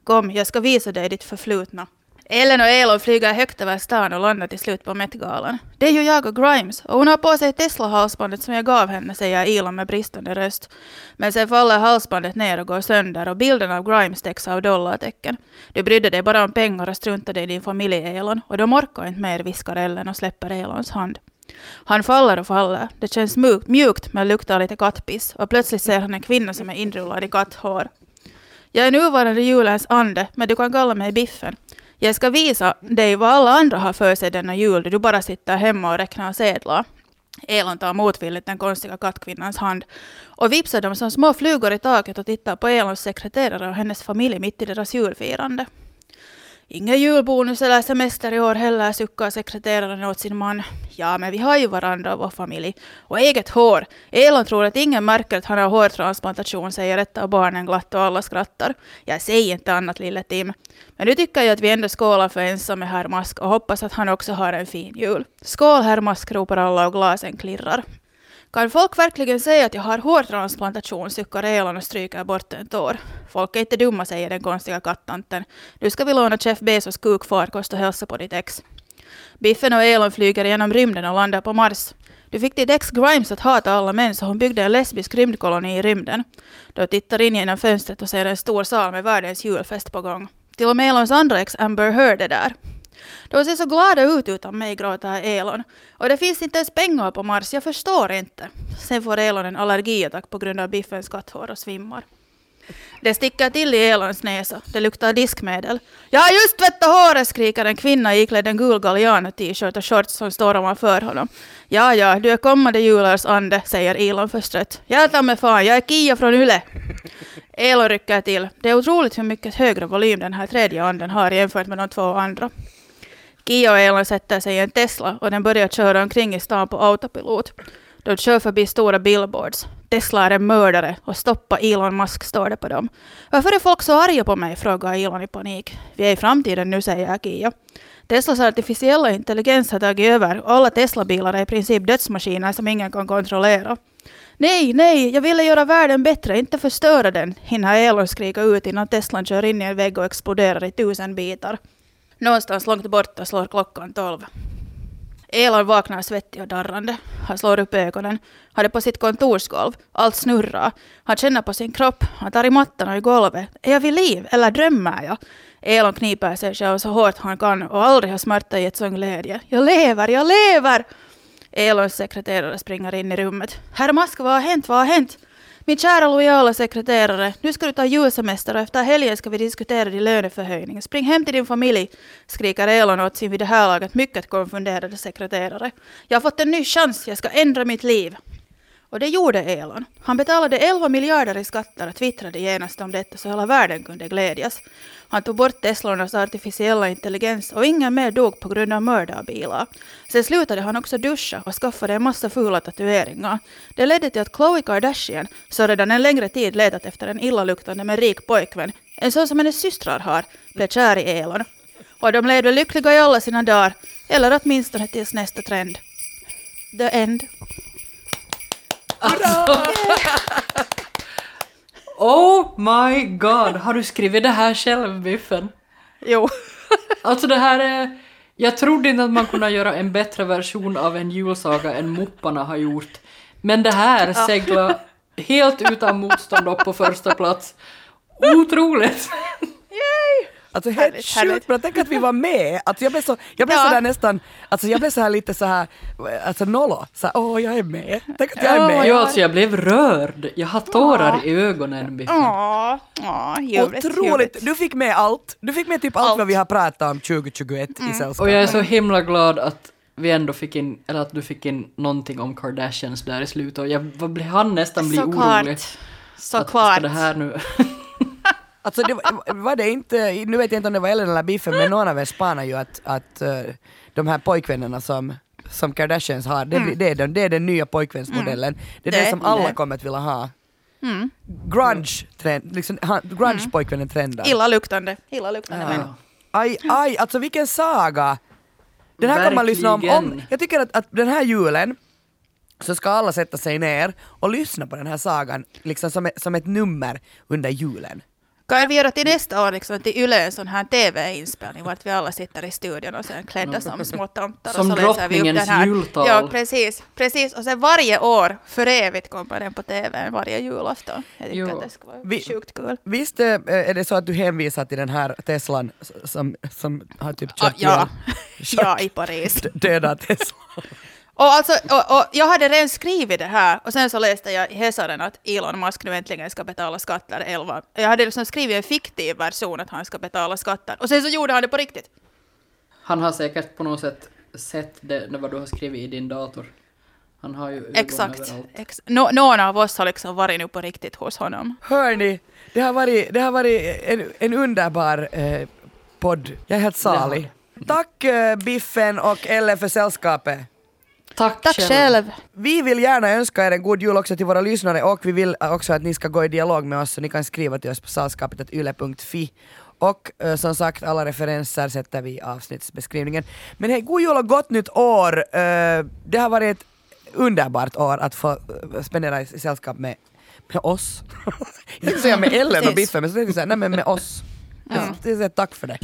Kom, jag ska visa dig ditt förflutna. Ellen och Elon flyger högt över stan och landar till slut på Met-galan. Det är ju jag och Grimes och hon har på sig Tesla-halsbandet som jag gav henne, säger Elon med bristande röst. Men sen faller halsbandet ner och går sönder och bilden av Grimes täcks av dollartecken. Du brydde dig bara om pengar och struntade i din familj, Elon, och de orkar inte mer, viskar Ellen och släpper Elons hand. Han faller och faller. Det känns mjukt, mjukt men luktar lite kattpiss och plötsligt ser han en kvinna som är inrullad i katthår. Jag är nuvarande julens ande, men du kan kalla mig Biffen. Jag ska visa dig vad alla andra har för sig denna jul, du bara sitter hemma och räknar sedlar. Elon tar motvilligt den konstiga kattkvinnans hand och vipsar dem som små flugor i taket och tittar på Elons sekreterare och hennes familj mitt i deras julfirande. Ingen julbonus eller semester i år heller, suckar sekreteraren åt sin man. Ja, men vi har ju varandra och vår familj. Och eget hår. Elon tror att ingen märker att han har hårtransplantation, säger ett av barnen glatt och alla skrattar. Jag säger inte annat, lille Tim. Men nu tycker jag att vi ändå skålar för ensamme herr Mask och hoppas att han också har en fin jul. Skål, herr Mask, ropar alla och glasen klirrar. Kan folk verkligen säga att jag har hårtransplantation, suckar Elon och stryker bort en tår. Folk är inte dumma, säger den konstiga kattanten. Nu ska vi låna chef Bezos kukfarkost och hälsa på ditt ex. Biffen och Elon flyger genom rymden och landar på Mars. Du fick ditt ex Grimes att hata alla män så hon byggde en lesbisk rymdkoloni i rymden. Du tittar in genom fönstret och ser en stor sal med världens julfest på gång. Till och med Elons andra ex Amber Heard är där. De ser så glada ut utan mig, gråter Elon. Och det finns inte ens pengar på Mars, jag förstår inte. Sen får Elon en allergiattack på grund av Biffens katthår och svimmar. Det sticker till i Elons näsa. Det luktar diskmedel. Jag har just tvättat håret, skriker en kvinna iklädd en gul Galliano-t-shirt och shorts som står ovanför honom. Ja, ja, du är kommande julars ande, säger Elon förstrött. Jag tar mig fan, jag är Kia från Yle. Elon rycker till. Det är otroligt hur mycket högre volym den här tredje anden har jämfört med de två andra. Kia och Elon sätter sig i en Tesla och den börjar köra omkring i stan på autopilot. De kör förbi stora billboards. Tesla är en mördare och stoppa Elon Musk står det på dem. Varför är folk så arga på mig? frågar Elon i panik. Vi är i framtiden nu, säger Kia. Teslas artificiella intelligens har tagit över och alla Tesla-bilar är i princip dödsmaskiner som ingen kan kontrollera. Nej, nej, jag ville göra världen bättre, inte förstöra den, hinner Elon skrika ut innan Teslan kör in i en vägg och exploderar i tusen bitar. Någonstans långt borta slår klockan tolv. Elon vaknar svettig och darrande. Han slår upp ögonen. Han är på sitt kontorsgolv. Allt snurrar. Han känner på sin kropp. Han tar i mattan och i golvet. Är jag vid liv eller drömmer jag? Elon kniper sig själv så hårt han kan och aldrig har smärta gett sån glädje. Jag lever, jag lever! Elons sekreterare springer in i rummet. Herr Mask, vad har hänt, vad har hänt? Min kära lojala sekreterare, nu ska du ta julsemester och efter helgen ska vi diskutera din löneförhöjning. Spring hem till din familj, skriker Elon åt sin vid det här laget mycket konfunderade sekreterare. Jag har fått en ny chans, jag ska ändra mitt liv. Och det gjorde Elon. Han betalade 11 miljarder i skatter och twittrade genast om detta så hela världen kunde glädjas. Han tog bort Teslornas artificiella intelligens och ingen mer dog på grund av mördarbilar. Sen slutade han också duscha och skaffade en massa fula tatueringar. Det ledde till att Khloe Kardashian, som redan en längre tid letat efter en illaluktande men rik pojkvän, en sån som hennes systrar har, blev kär i Elon. Och de levde lyckliga i alla sina dagar, eller åtminstone tills nästa trend. The end. (laughs) Oh my god, har du skrivit det här själv, Biffen? Jo. Alltså det här är... Jag trodde inte att man kunde göra en bättre version av en julsaga än Mupparna har gjort. Men det här seglar helt utan motstånd upp på första plats. Otroligt! (laughs) Alltså helt Härligt, härligt. sjukt bra, tänk att vi var med. Alltså jag blev så, jag blev Ja. så där nästan, alltså jag blev så här lite så här, alltså nollo, så här, åh jag är med, tänk att jag är med. Ja, alltså jag blev rörd. Jag har tårar i ögonen. Åh, åh, ljuvligt, Otroligt, du fick med allt, du fick med typ allt, Allt. vad vi har pratat om 2021 i sällskap. Och jag är så himla glad att vi ändå fick in, eller att du fick in någonting om Kardashians där i slutet och jag han nästan bli orolig. Såklart. Att Såklart. ska det här nu... (laughs) Alltså det var, var det inte, nu vet jag inte om det var Ellen eller Biffen, men någon av er spanade ju att, att eh, de här pojkvännerna som, som Kardashians har, det, blir- det, är den, det är den nya pojkvänsmodellen. Det är det, Det- som alla det. kommer att vilja ha. Mm. Grunge-trend, liksom, han- grunge-pojkvännen trendar. Illaluktande. Illaluktande Ja. Aj, aj, alltså vilken saga! Den här kan man lyssna om, om. Verkligen. Jag tycker att, att den här julen så ska alla sätta sig ner och lyssna på den här sagan liksom som, som ett nummer under julen. Kan vi göra till nästa år liksom, till Yle en sån här TV-inspelning vart vi alla sitter i studion och sen klädda som små tomtar Som och så läser vi upp drottningens den här. jultal. Ja, precis, precis. Och sen varje år, för evigt kommer den på TV varje julafton. Jag tycker Jo. att det ska vara Vi- sjukt kul. Visst eh, är det så att du hänvisar till den här Teslan som, som har typ Ah, kört ja. ihjäl- (laughs) ja, i Paris. (laughs) döda Tesla? Och, alltså, och, och jag hade redan skrivit det här och sen så läste jag i Hesaren att Elon Musk nu äntligen ska betala skatter 11. Jag hade liksom skrivit en fiktiv version att han ska betala skatter och sen så gjorde han det på riktigt. Han har säkert på något sätt sett det, vad du har skrivit i din dator. Han har ju Exakt. Ex nå någon av oss har liksom varit nu på riktigt hos honom. Hörni, det har varit, det har varit en, en underbar eh, podd. Jag är helt salig. Tack eh, Biffen och Elle för sällskapet. Tack, Tack själv. Vi vill gärna önska er en god jul också till våra lyssnare och vi vill också att ni ska gå i dialog med oss så ni kan skriva till oss på sällskapet.yle.fi och eh, som sagt alla referenser sätter vi i avsnittsbeskrivningen. Men hej, god jul och gott nytt år! Eh, det har varit ett underbart år att få eh, spendera i sällskap med, med oss. (laughs) tänkte säga med Ellen och. Biffen men så tänkte jag säga nej men med oss. Jag tänkte säga tack för det.